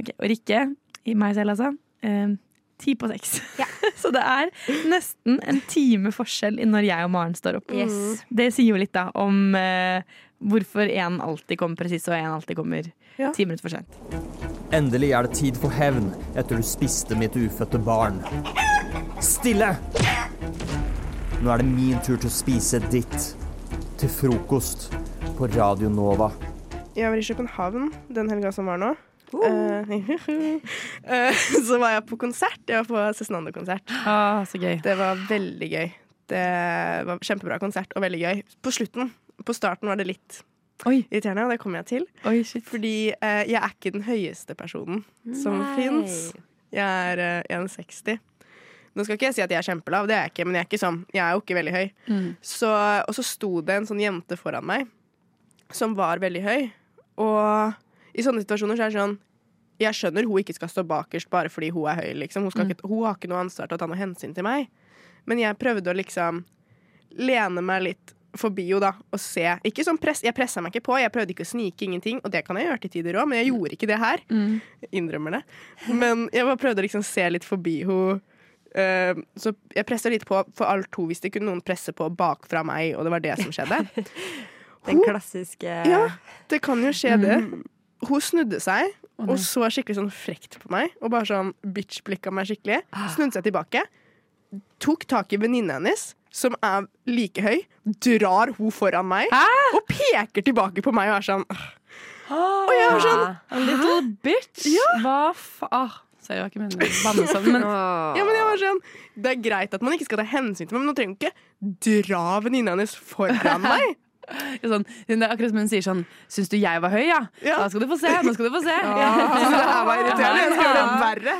Ok, Og Rikke, i meg selv altså, uh, ti på seks. Så det er nesten en time forskjell i når jeg og Maren står opp. Yes. Det sier jo litt da om eh, hvorfor én alltid kommer presis, og én alltid kommer ti minutter for sent. Endelig er det tid for hevn etter du spiste mitt ufødte barn. Stille! Nå er det min tur til å spise ditt. Til frokost på Radio Nova. Jeg var i København den helga som var nå. Uh. eh, så var jeg på konsert. Jeg var på Cezinando-konsert. Ah, så gøy. Det var veldig gøy. Det var kjempebra konsert og veldig gøy. På slutten, på starten var det litt irriterende, og det kommer jeg til. Fordi eh, jeg er ikke den høyeste personen som fins. Jeg er eh, 1,60. Nå skal ikke jeg si at jeg er kjempelav, det er jeg ikke, men jeg er, ikke sånn, jeg er jo ikke veldig høy. Mm. Så, og så sto det en sånn jente foran meg som var veldig høy. Og i sånne situasjoner så er det sånn Jeg skjønner hun ikke skal stå bakerst bare fordi hun er høy. Liksom. Hun, Mm. ikke, hun har ikke noe ansvar til å ta noe hensyn til meg. Men jeg prøvde å liksom lene meg litt forbi bio, da, og se. Ikke sånn press, jeg pressa meg ikke på, jeg prøvde ikke å snike ingenting, og det kan jeg gjøre til tider òg, men jeg gjorde ikke det her. Mm. Innrømmer det. Men jeg bare prøvde å liksom se litt forbi henne. Uh, så jeg pressa litt på, for alt hun visste, kunne noen presse på bakfra meg, og det var det som skjedde. Den klassiske Ja, det kan jo skje, det. Mhm. Hun snudde seg oh, og så skikkelig sånn frekt på meg. Og bare sånn bitch-blikka meg skikkelig. Snudde seg tilbake. Tok tak i venninna hennes, som er like høy, drar hun foran meg og peker tilbake på meg og er sånn Og jeg er sånn A little bitch. Hva faen? Så jeg var ikke meningen å banne men ja, men jeg var sånn Det er greit at man ikke skal ta hensyn til meg, men nå trenger hun ikke dra venninna hennes foran meg. Sånn, det er akkurat som hun sier sånn Syns du jeg var høy, ja? Da skal du få se. Nå skal du få se. Ja, det her var irriterende. Jeg skal gjøre det verre.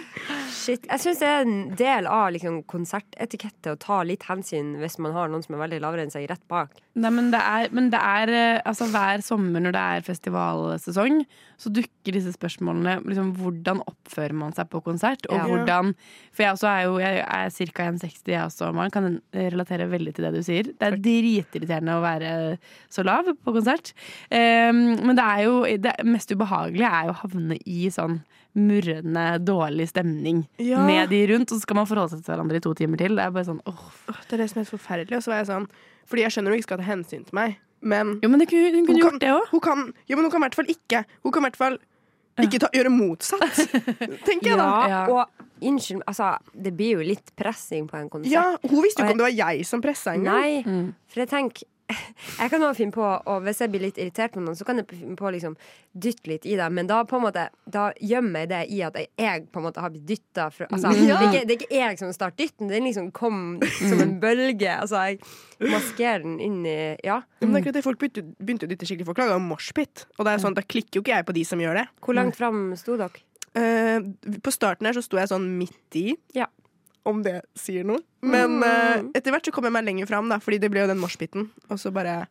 Shit. Jeg syns det er en del av liksom, konsertetikettet å ta litt hensyn hvis man har noen som er veldig lavere enn seg rett bak. Nei, men det er, men det er eh, altså, hver sommer når det er festivalsesong, så dukker disse spørsmålene liksom, Hvordan oppfører man seg på konsert? Og Ja. hvordan For jeg også er jo jeg er ca. 1,60, jeg også, man Kan relatere veldig til det du sier. Det er dritirriterende å være så lav på konsert. Um, men det er jo det mest ubehagelige er jo å havne i sånn murrende, dårlig stemning Ja. med de rundt, og så skal man forholde seg til hverandre i to timer til. Det er bare sånn åh. Det er det som er forferdelig. Og så var jeg sånn Fordi jeg skjønner hun ikke skal ta hensyn til meg, men Jo, men det kunne, hun kunne hun gjort det òg. Hun kan, jo, men hun kan i hvert fall ikke Hun kan i hvert fall ikke ta, gjøre motsatt, tenker jeg da. Ja, og unnskyld, altså, det blir jo litt pressing på en konsert. Ja, hun visste jo ikke om det var jeg som pressa engang. Nei, for jeg tenker jeg kan også finne på, og hvis jeg blir litt irritert på noen, så kan jeg finne på å liksom dytte litt i det, men da måte Da gjemmer jeg det i at jeg, på en måte har blitt dytta altså, Ja. det, er ikke, det er ikke jeg som starter dytten, den liksom kom som en bølge. Altså, jeg maskerer den inn i Ja. Men det er det folk begynte, begynte å dytte skikkelig. Folk laga moshpit, og det er sånn, da klikker jo ikke jeg på de som gjør det. Hvor langt fram sto dere? Uh, på starten her så sto jeg sånn midt i. Om det sier noe. Men Mm. eh, etter hvert så kom jeg meg lenger fram, da, fordi det ble jo den moshpiten. Og så bare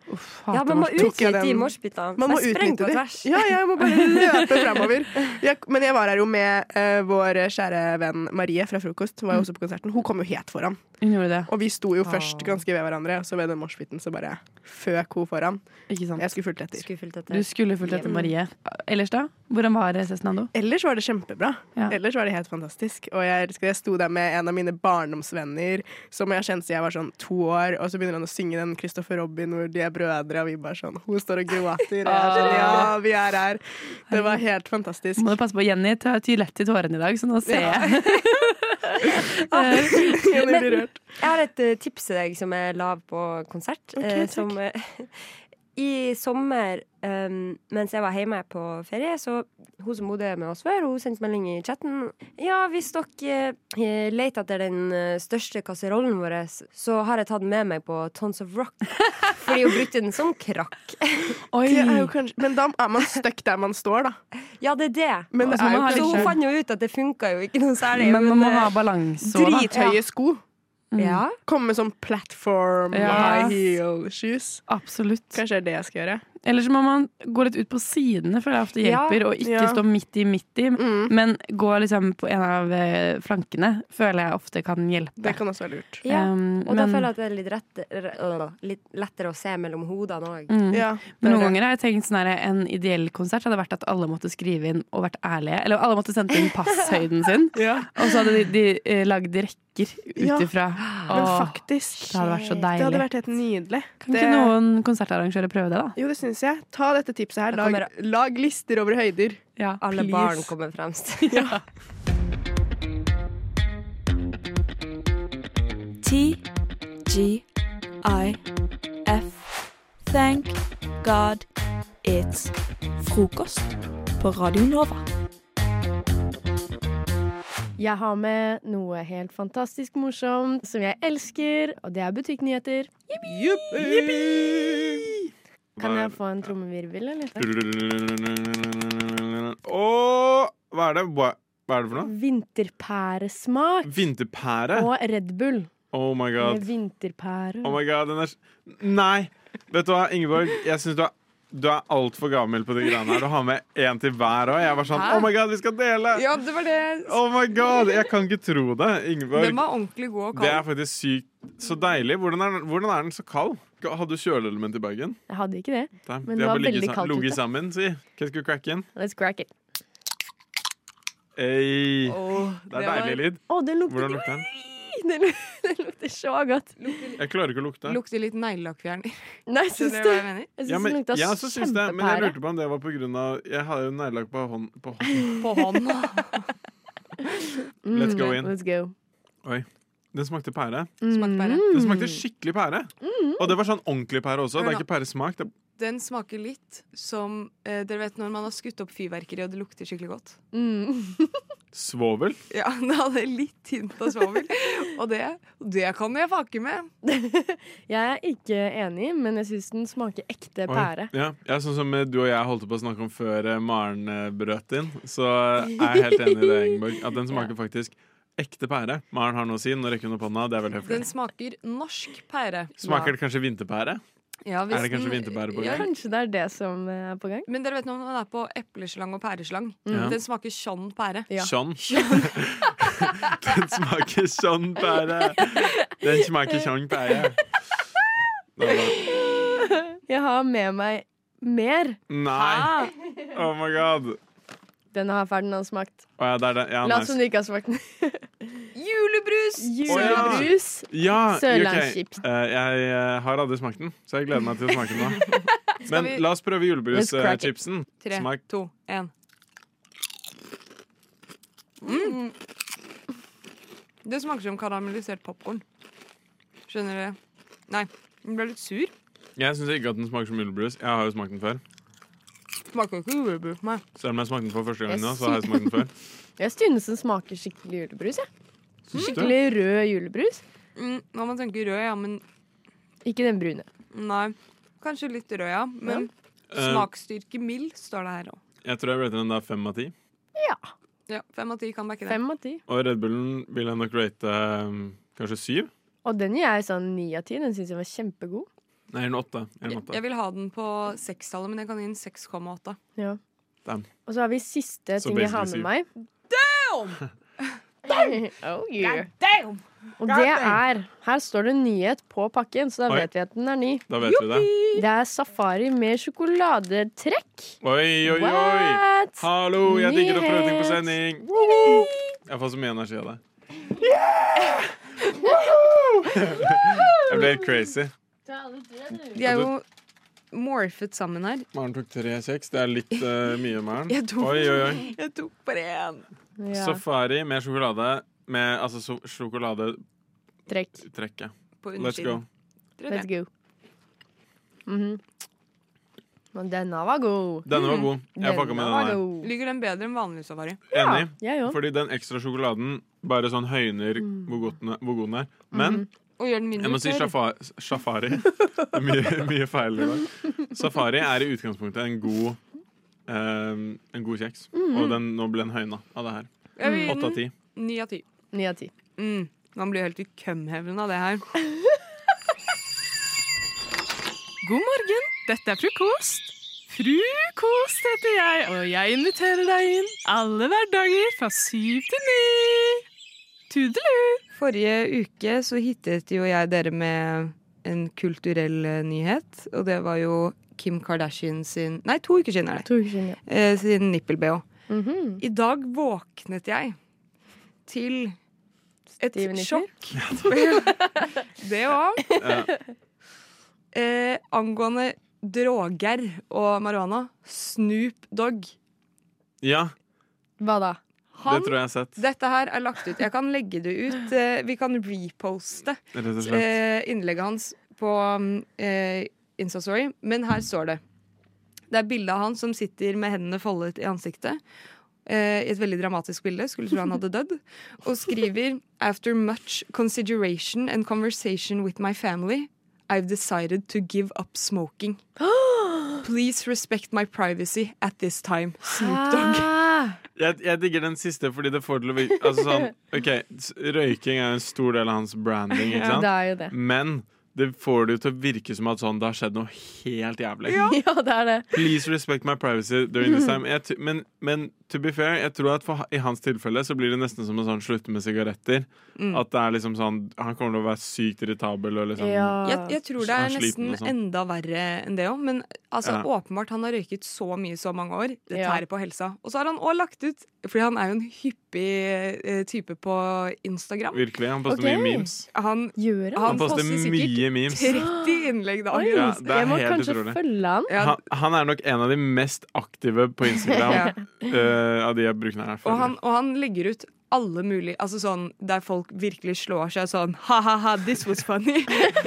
Ja, man må utnytte de den- moshpitene. Man må utnytte på det. Ja, jeg må bare løpe fremover. Jeg, men jeg var her jo med uh, vår kjære venn Marie fra Frokost. Var jo også på konserten. Hun kom jo helt foran. Hun gjorde det. Og vi sto jo først ganske ved hverandre, og så ved den moshpiten så bare føk hun foran. Ikke sant? Jeg skulle fulgt etter. Du skulle fulgt etter Marie. Ellers, da? Hvordan var Cezinando? Ellers var det kjempebra. Ellers var det helt fantastisk. Og jeg, jeg sto der med en av mine barndomsvenner som jeg har kjent siden jeg var sånn to år, og så begynner han å synge den Christopher Robin hvor de er brødre, og vi bare sånn Hun står og gråter. Og jeg er sånn, ja, vi er her. Det var helt fantastisk. Må du passe på Jenny ty- tyr lett i tårene i dag, så nå ser jeg. Jenny blir rørt. jeg har et eh, tips til deg som er lav på konsert. Ok, eh, takk. som eh, i sommer, um, mens jeg var hjemme på ferie, så hun som bodde med oss før, hun sendte melding i chatten. Ja, hvis dere eh, leter etter den eh, største kasserollen vår, så har jeg tatt den med meg på Tons of Rock. Fordi hun brukte den som krakk. Oi, det er jo kanskje, men da er man stuck der man står, da. Ja, det er det. Men det så er jo så hun fant jo ut at det funka jo ikke noe særlig. Men man må eh, ha balanse òg, da. Drithøye sko. Ja. Komme med sånn platform Ja. high heel shoes. Absolutt. Kanskje det er det jeg skal gjøre. Eller så må man gå litt ut på sidene, føler jeg ofte hjelper, Ja. og ikke Ja. stå midt i, midt i. Men gå liksom på en av eh, flankene føler jeg ofte kan hjelpe. Det kan også være lurt. Ja, Um, og da føler jeg at det er litt, rett, øh, litt lettere å se mellom hodene òg. Mm. Men noen ganger har jeg tenkt sånn her, en ideell konsert hadde vært at alle måtte skrive inn og vært ærlige. Eller alle måtte sendt inn passhøyden sin, og så hadde de, de lagd lagd rekker ut Ja. ifra. Men Åh, faktisk, Det hadde vært så det hadde vært helt nydelig. Kan ikke noen konsertarrangører prøve det, da? Jo, det syns jeg. Ta dette tipset her. Lag, lag lister over høyder. Alle Please. barn kommer fremst. Ja. T-G-I-F. Thank God it's frokost på Radio Nova. Jeg har med noe helt fantastisk morsomt som jeg elsker, og det er butikknyheter. Kan jeg få en trommevirvel, eller? Og hva er det? Hva, er det for noe? Vinterpæresmak Vinterpære? og Red Bull. Oh my Med vinterpære. Oh my god, den er Nei! Vet du hva, Ingeborg? Jeg syns du er du er altfor gammel på de greiene her. Du har med én til hver òg. Jeg var sånn Hæ? Oh my god, vi skal dele! Ja, det var det. Oh my god, Jeg kan ikke tro det. Ingeborg. Den var ordentlig god og Det er faktisk sykt så deilig. Hvordan er, hvordan er den så kald? Hadde du kjøleelement i bagen? Jeg hadde ikke det, Da, men det, det var ligget veldig kaldt Ligget ute. sammen, si. Hva skal vi crack in? Let's crack it. Ei. Oh, det er det var- deilig lyd. Oh, den lukter Hvordan lukter den? Den, det lukter så godt. Jeg klarer ikke å lukte. Lukter litt neglelakkfjerner. Nei, syns du jeg mener? Jeg syns Ja, men, den lukta jeg kjempepære. det, men jeg lurte på om det var på grunn av Jeg har jo neglelakk på hånd. På hånd. På. Let's go in. Mm, Let's go. Oi. Den smakte pære. Smakte pære. Den smakte skikkelig pære. Mm. Og det var sånn ordentlig pære også. Det er ikke pæresmak. Det Den smaker litt som eh, Dere vet når man har skutt opp fyrverkeri og det lukter skikkelig godt? Svovel. Ja, det hadde litt hint av svovel. og det, det kan jeg fake med. Jeg er ikke enig, men jeg syns den smaker ekte Oi. pære. Ja, ja, sånn som eh, du og jeg holdt på å snakke om før eh, Maren brøt inn, så er jeg helt enig i det, Ingeborg. At den smaker faktisk ekte pære. Maren har noe å si. Nå rekker hun opp hånda. Det er veldig Den smaker norsk pære. Smaker det kanskje vinterpære? Ja, hvis er det kanskje vinterpære på Ja, gang? Kanskje det er det som er på gang? Men dere vet når man er på epleslang og pæreslang. Ja. Den smaker sånn pære. Sånn. Den smaker sånn pære. Den smaker sånn pære. Jeg har med meg mer. Nei! Oh my god. Den har Ferdinand smakt. Oh, ja, det er det. Ja, La som nice. du ikke har smakt den. Julebrus! Julebrus. Ja, Sørlandschips. Okay. Uh, jeg eh, har aldri smakt den, så jeg gleder meg til å smake den nå. Men vi- la oss prøve julebruschipsen. julebrus-chipsen. Tre, Smak. to, én. Mm. Det smaker som karamellisert popkorn. Skjønner du? Nei, den ble litt sur. Jeg syns ikke at den smaker som julebrus. Jeg har jo smakt den før. Smaker ikke julebrus. Nei. Selv om jeg smakte den for første gang nå, så har jeg smakt den før. Jeg synes den smaker skikkelig julebrus. Jeg. Syns? Skikkelig rød julebrus. Mm, når man tenker rød, ja, men Ikke den brune. Nei. Kanskje litt rød, ja. Men ja. smaksstyrke mild står det her òg. Jeg tror jeg rater den da fem av ti. Ja. Ja, fem av ti kan backe det. Fem av ti. Og Red Bullen vil jeg nok rate um, kanskje syv. Og den gir jeg sånn ni av ti. Den syns jeg var kjempegod. Nei, en åtte. En Jeg, åtte. jeg vil ha den på sekstallet, men jeg kan gi den 6,8. Ja. Og så har vi siste so ting jeg har med meg. oh, yeah. Og det er Her står det nyhet på pakken, så da Oi. vet vi at den er ny. Da vet vi det. Det er safari med sjokoladetrekk. Oi, oi, oi! What? Hallo, jeg digger å prøve ting på sending. sending. Jeg får så mye energi av det. Jeg ble helt crazy. De er jo morfet sammen her. Maren tok tre kjeks. Det er litt uh, mye, Maren. Jeg tok, Oi, oi, oi. Jeg tok bare én. Safari med sjokolade. Med altså so sjokoladetrekk. Trekk. På Let's go. Let's go. Mhm. Men denne var god. Denne var god. Jeg pakka med denne. der. Liker den bedre enn vanlig safari. Enig. Ja. Fordi den ekstra sjokoladen bare sånn høyner er- hvor god den er. Men Og gjør den mindre jeg må si shafa- safari. Er mye, mye feil i dag. Safari er i utgangspunktet en god eh, En god kjeks. Mhm. Og den, nå ble den høyna av det her. Åtte av ti. Ni av ti. Ni av ti. Mm. Man blir helt i kømhevnen av det her. God morgen, dette er frokost. Frukost heter jeg, og jeg inviterer deg inn alle hverdager fra syv til ni. Tudelu! Forrige uke så hittet jo jeg dere med en kulturell eh, nyhet, og det var jo Kim Kardashian sin Nei, to uker siden er det. To uker siden, ja. Eh, sin nippel-BH. Mhm. I dag våknet jeg til et sjokk. det òg. Ja. Eh, angående droger og marihuana. Snoop Dogg. Ja, Hva da? Han, det tror jeg har sett. Dette her er lagt ut. Jeg kan legge det ut. Eh, vi kan reposte eh, innlegget hans på eh, Instastory, men her står det. Det er bilde av han som sitter med hendene foldet i ansiktet. eh, I et veldig dramatisk bilde. Skulle tro han hadde dødd. Og skriver After much consideration and conversation with my family, I've decided to give up smoking. Please respect my privacy at this time. Snoop Dogg. Jeg, jeg digger den siste fordi det får til å virke altså sånn, ok, Røyking er en stor del av hans branding, ikke Ja, det er jo det. Men det får det jo til å virke som at sånn, det har skjedd noe helt jævlig. Ja, det er det. Please respect my privacy during this time. Jeg, men, men to be fair, jeg tror at for, i hans tilfelle så blir det nesten som å sånn, slutte med sigaretter. Mm. At det er liksom sånn Han kommer til å være sykt irritabel og liksom Jeg, jeg tror det er nesten sånn. enda verre enn det òg. Men altså, Ja. åpenbart han har røyket så mye så mange år. Det Ja. tærer på helsa. Og så har han òg lagt ut Fordi han er jo en hyppig eh, type på Instagram. Virkelig. Han poster okay. mye memes. Han, han, Han poster mye memes. 30 innlegg dagen. Ja, det er helt utrolig. han. Han, han er nok en av de mest aktive på Instagram Ja. uh, av de jeg bruker her. Og han, og han legger ut alle mulige Altså sånn der folk virkelig slår seg sånn ha-ha-ha, this was funny.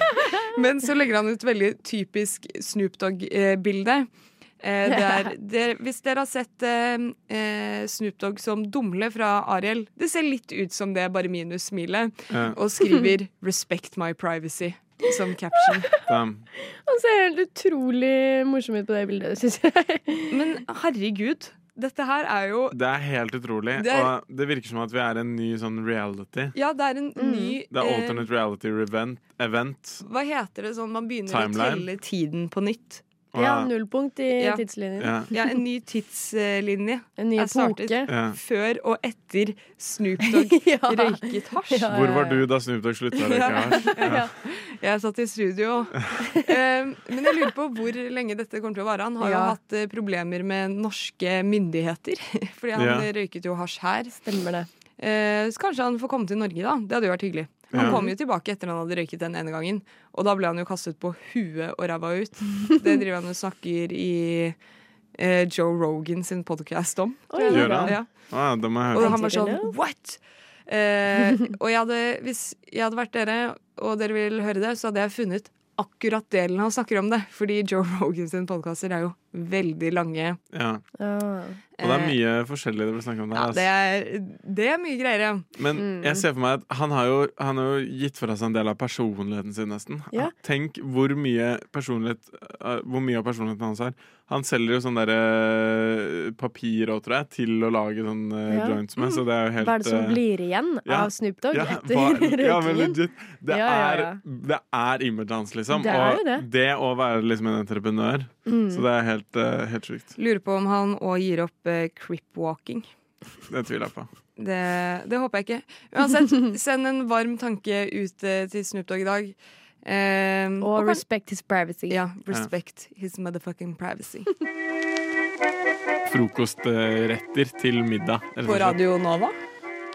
Men så legger han ut veldig typisk Snoop Dogg-bilde. Eh, der, der, hvis dere har sett eh, eh, Snoop Dogg som Dumle fra Ariel Det ser litt ut som det, bare minus smilet. Ja. Og skriver 'Respect my privacy' som caption. Han ser helt utrolig morsom ut på det bildet, syns jeg. Men herregud, dette her er jo Det er helt utrolig. Det er- Og det virker som at vi er en ny sånn reality. Ja, det er en ny Det er eh, alternate reality event. event. Hva heter det sånn man begynner Timeline. å telle tiden på nytt? Ja, nullpunkt i Ja. tidslinjen. Ja. Ja, en ny tidslinje. En ny startet epoke. Ja. Før og etter Snoop Dogg røyket hasj. Hvor var du da Snoop Dogg slutta å røyke hasj? Jeg satt i studio. Um, men jeg lurer på hvor lenge dette kommer til å vare. Han har jo hatt eh, problemer med norske myndigheter. Fordi han Ja. røyket jo hasj her. Stemmer det. Eh, så kanskje han får komme til Norge, da. Det hadde jo vært hyggelig. Han kom jo tilbake etter han hadde røyket den ene gangen. Og da ble han jo kastet på huet og ræva ut. Det driver han og snakker i eh, Joe Rogan sin podcast om. Oi. Gjør han? Ja. Ah, det må jeg Og han var sånn What?! Eh, og jeg hadde, hvis jeg hadde vært dere, og dere vil høre det, så hadde jeg funnet akkurat delen han snakker om det. Fordi Joe Rogan sin podkaster er jo veldig lange. Ja. Og det er mye forskjellig det blir snakket om der. Ja, det er, det er mye greier, ja. Men Mm. jeg ser for meg at han har, jo, han har jo gitt fra seg en del av personligheten sin, nesten. Ja. Tenk hvor mye, personlighet, eh, hvor mye av personligheten hans er. Han selger jo sånn derre papir òg, tror jeg, til å lage sånn eh, Ja. joints med, så det er jo helt Hva er det som eh, blir igjen av Snoop Dogg Ja, etter røykingen? ja, men legit. Det. Er, det er imaget hans, liksom. Det er jo og det. det å være liksom en entreprenør. Mm. Så det er helt, uh, helt sjukt. Lurer på om han òg gir opp uh, crip-walking. Det tviler jeg på. Det, det håper jeg ikke. Uansett, send en varm tanke ut eh, til Snoop Dogg i dag. Um, Og og respect his privacy. Ja, respect his motherfucking privacy. Frokostretter til middag. På. Radio Nova.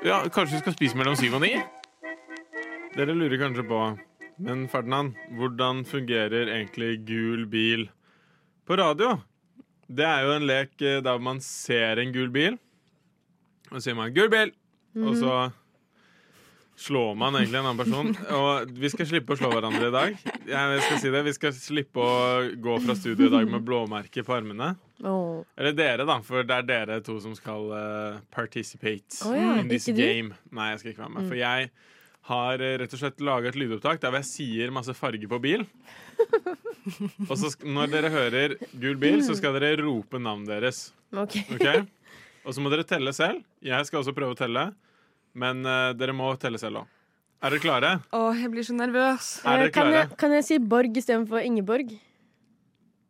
Ja, kanskje vi skal spise mellom syv og ni? Dere lurer kanskje på Men Ferdinand, hvordan fungerer egentlig gul bil på radio? Det er jo en lek eh, der man ser en gul bil, og så sier man 'gul bil', og så slår man egentlig en annen person. Og vi skal slippe å slå hverandre i dag. Jeg skal si det, Vi skal slippe å gå fra studio i dag med blåmerker på armene. Oh. Eller dere, da, for det er dere to som skal eh, participate oh, ja, in this game. Nei, jeg skal ikke være med. Mm. For jeg har eh, rett og slett laga et lydopptak der hvor jeg sier masse farge på bil. Og så når dere hører gul bil, så skal dere rope navnet deres. Ok. okay? Og så må dere telle selv. Jeg skal også prøve å telle. Men uh, dere må telle selv òg. Er dere klare? Å, jeg blir så nervøs. Er dere Eh, kan, klare? jeg, kan jeg si Borg istedenfor Ingeborg?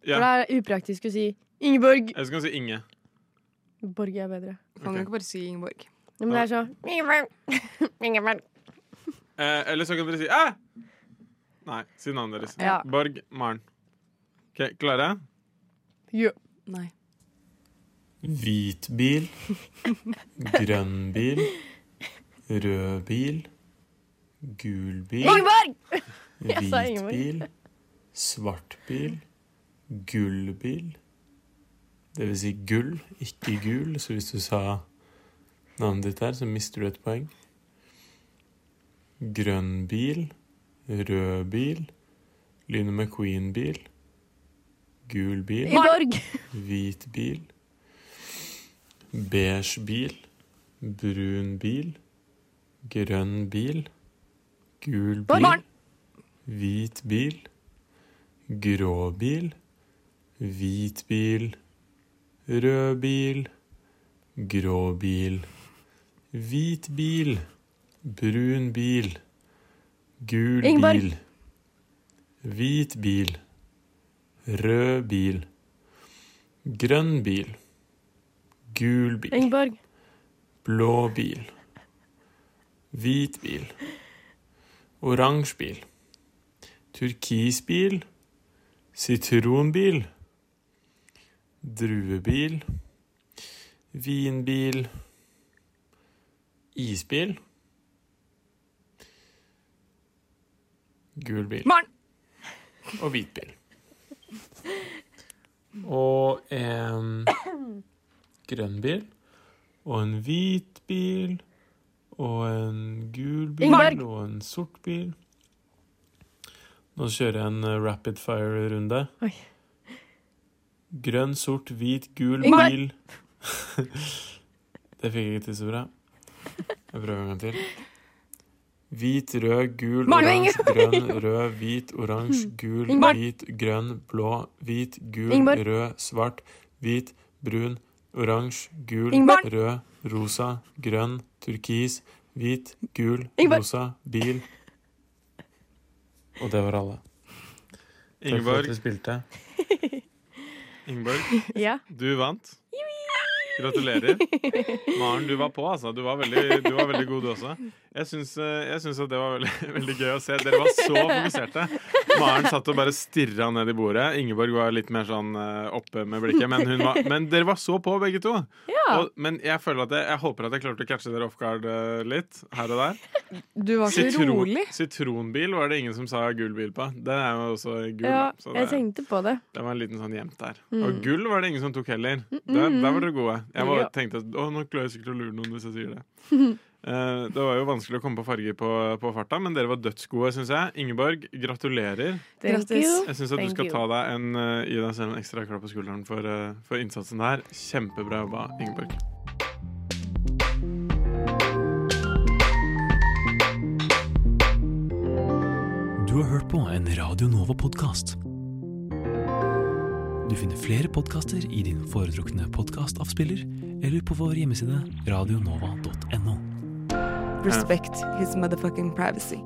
Ja. For det er upraktisk å si Ingeborg. Jeg skal si Inge. Borg er bedre. Kan du ikke bare si Ingeborg? Ja, men det er så Ingeborg. Ingeborg. Eh, eller så kan dere si Æ! Nei, si navnet deres. Ja. Borg Maren. OK, klare? Ja. Nei. Hvit bil. Grønn bil. Rød bil. Gul bil. Ingeborg! Hvit bil. Svart bil. Gull bil. Det vil si gull, ikke gul. Så hvis du sa navnet ditt der, så mister du et poeng. Grønn bil. Rød bil. Lyne McQueen-bil. Gul bil. Ingeborg! Hvit bil. Beige bil. Brun bil. Grønn bil. Gul bil. Hvit bil. Grå bil. Hvit bil. Rød bil. Grå bil. Hvit bil. Brun bil. Gul Ingeborg. bil. Hvit bil. Rød bil. Grønn bil. Gul bil. Ingeborg. Blå bil. Hvit bil. Oransje bil. Turkis bil. Sitronbil. Druebil. Vinbil. Isbil. Gul bil. Morgen! Og hvit bil. Og en grønn bil. Og en hvit bil. Og en gul bil. Ingeborg! Og en sort bil. Nå kjører jeg en eh, rapid fire-runde. Grønn, sort, hvit, gul Ingeborg! bil. det fikk jeg ikke til så bra. Jeg prøver en gang til. Hvit, rød, gul, oransje, grønn, rød, hvit, oransje, gul, Ingeborg! hvit, grønn, blå, hvit, gul, Ingeborg! rød, svart, hvit, brun, oransje, gul, Ingeborg! rød, rosa, grønn, turkis, hvit, gul, Ingeborg! rosa, bil. Og det var alle. Takk for at du spilte. Ingeborg, Ja. du vant. Gratulerer. Maren, du var på, altså. Du var veldig, du var veldig god, du også. Jeg syns, eh, at det var veldig, veldig gøy å se. Dere var så fokuserte. Maren satt og bare stirra ned i bordet. Ingeborg var litt mer sånn eh, oppe med blikket. Men, hun var, men dere var så på, begge to. Ja. Og, men jeg føler at jeg, jeg håper at jeg klarte å catche dere off guard eh, litt her og der. Du var så rolig. Sitronbil var det ingen som sa gul bil på. Den er jo også gul. Ja, så jeg det- tenkte på det. det var en liten sånn gjemt der. Mm. Og gull var det ingen som tok heller. Der, der var dere gode. Jeg var, tenkte at nå klarer jeg sikkert å lure noen hvis jeg sier det. Eh, det var jo vanskelig å komme på farger på, på farta, men dere var dødsgode, syns jeg. Ingeborg, gratulerer. Jeg syns at du skal ta deg en, eh, gi deg selv en ekstra klapp på skulderen for, eh, for innsatsen der. Kjempebra jobba, Ingeborg. Du har hørt på en Radio Nova-podkast. Du finner flere podkaster i din foretrukne podkastavspiller eller på vår hjemmeside radionova.no. Respect his motherfucking privacy.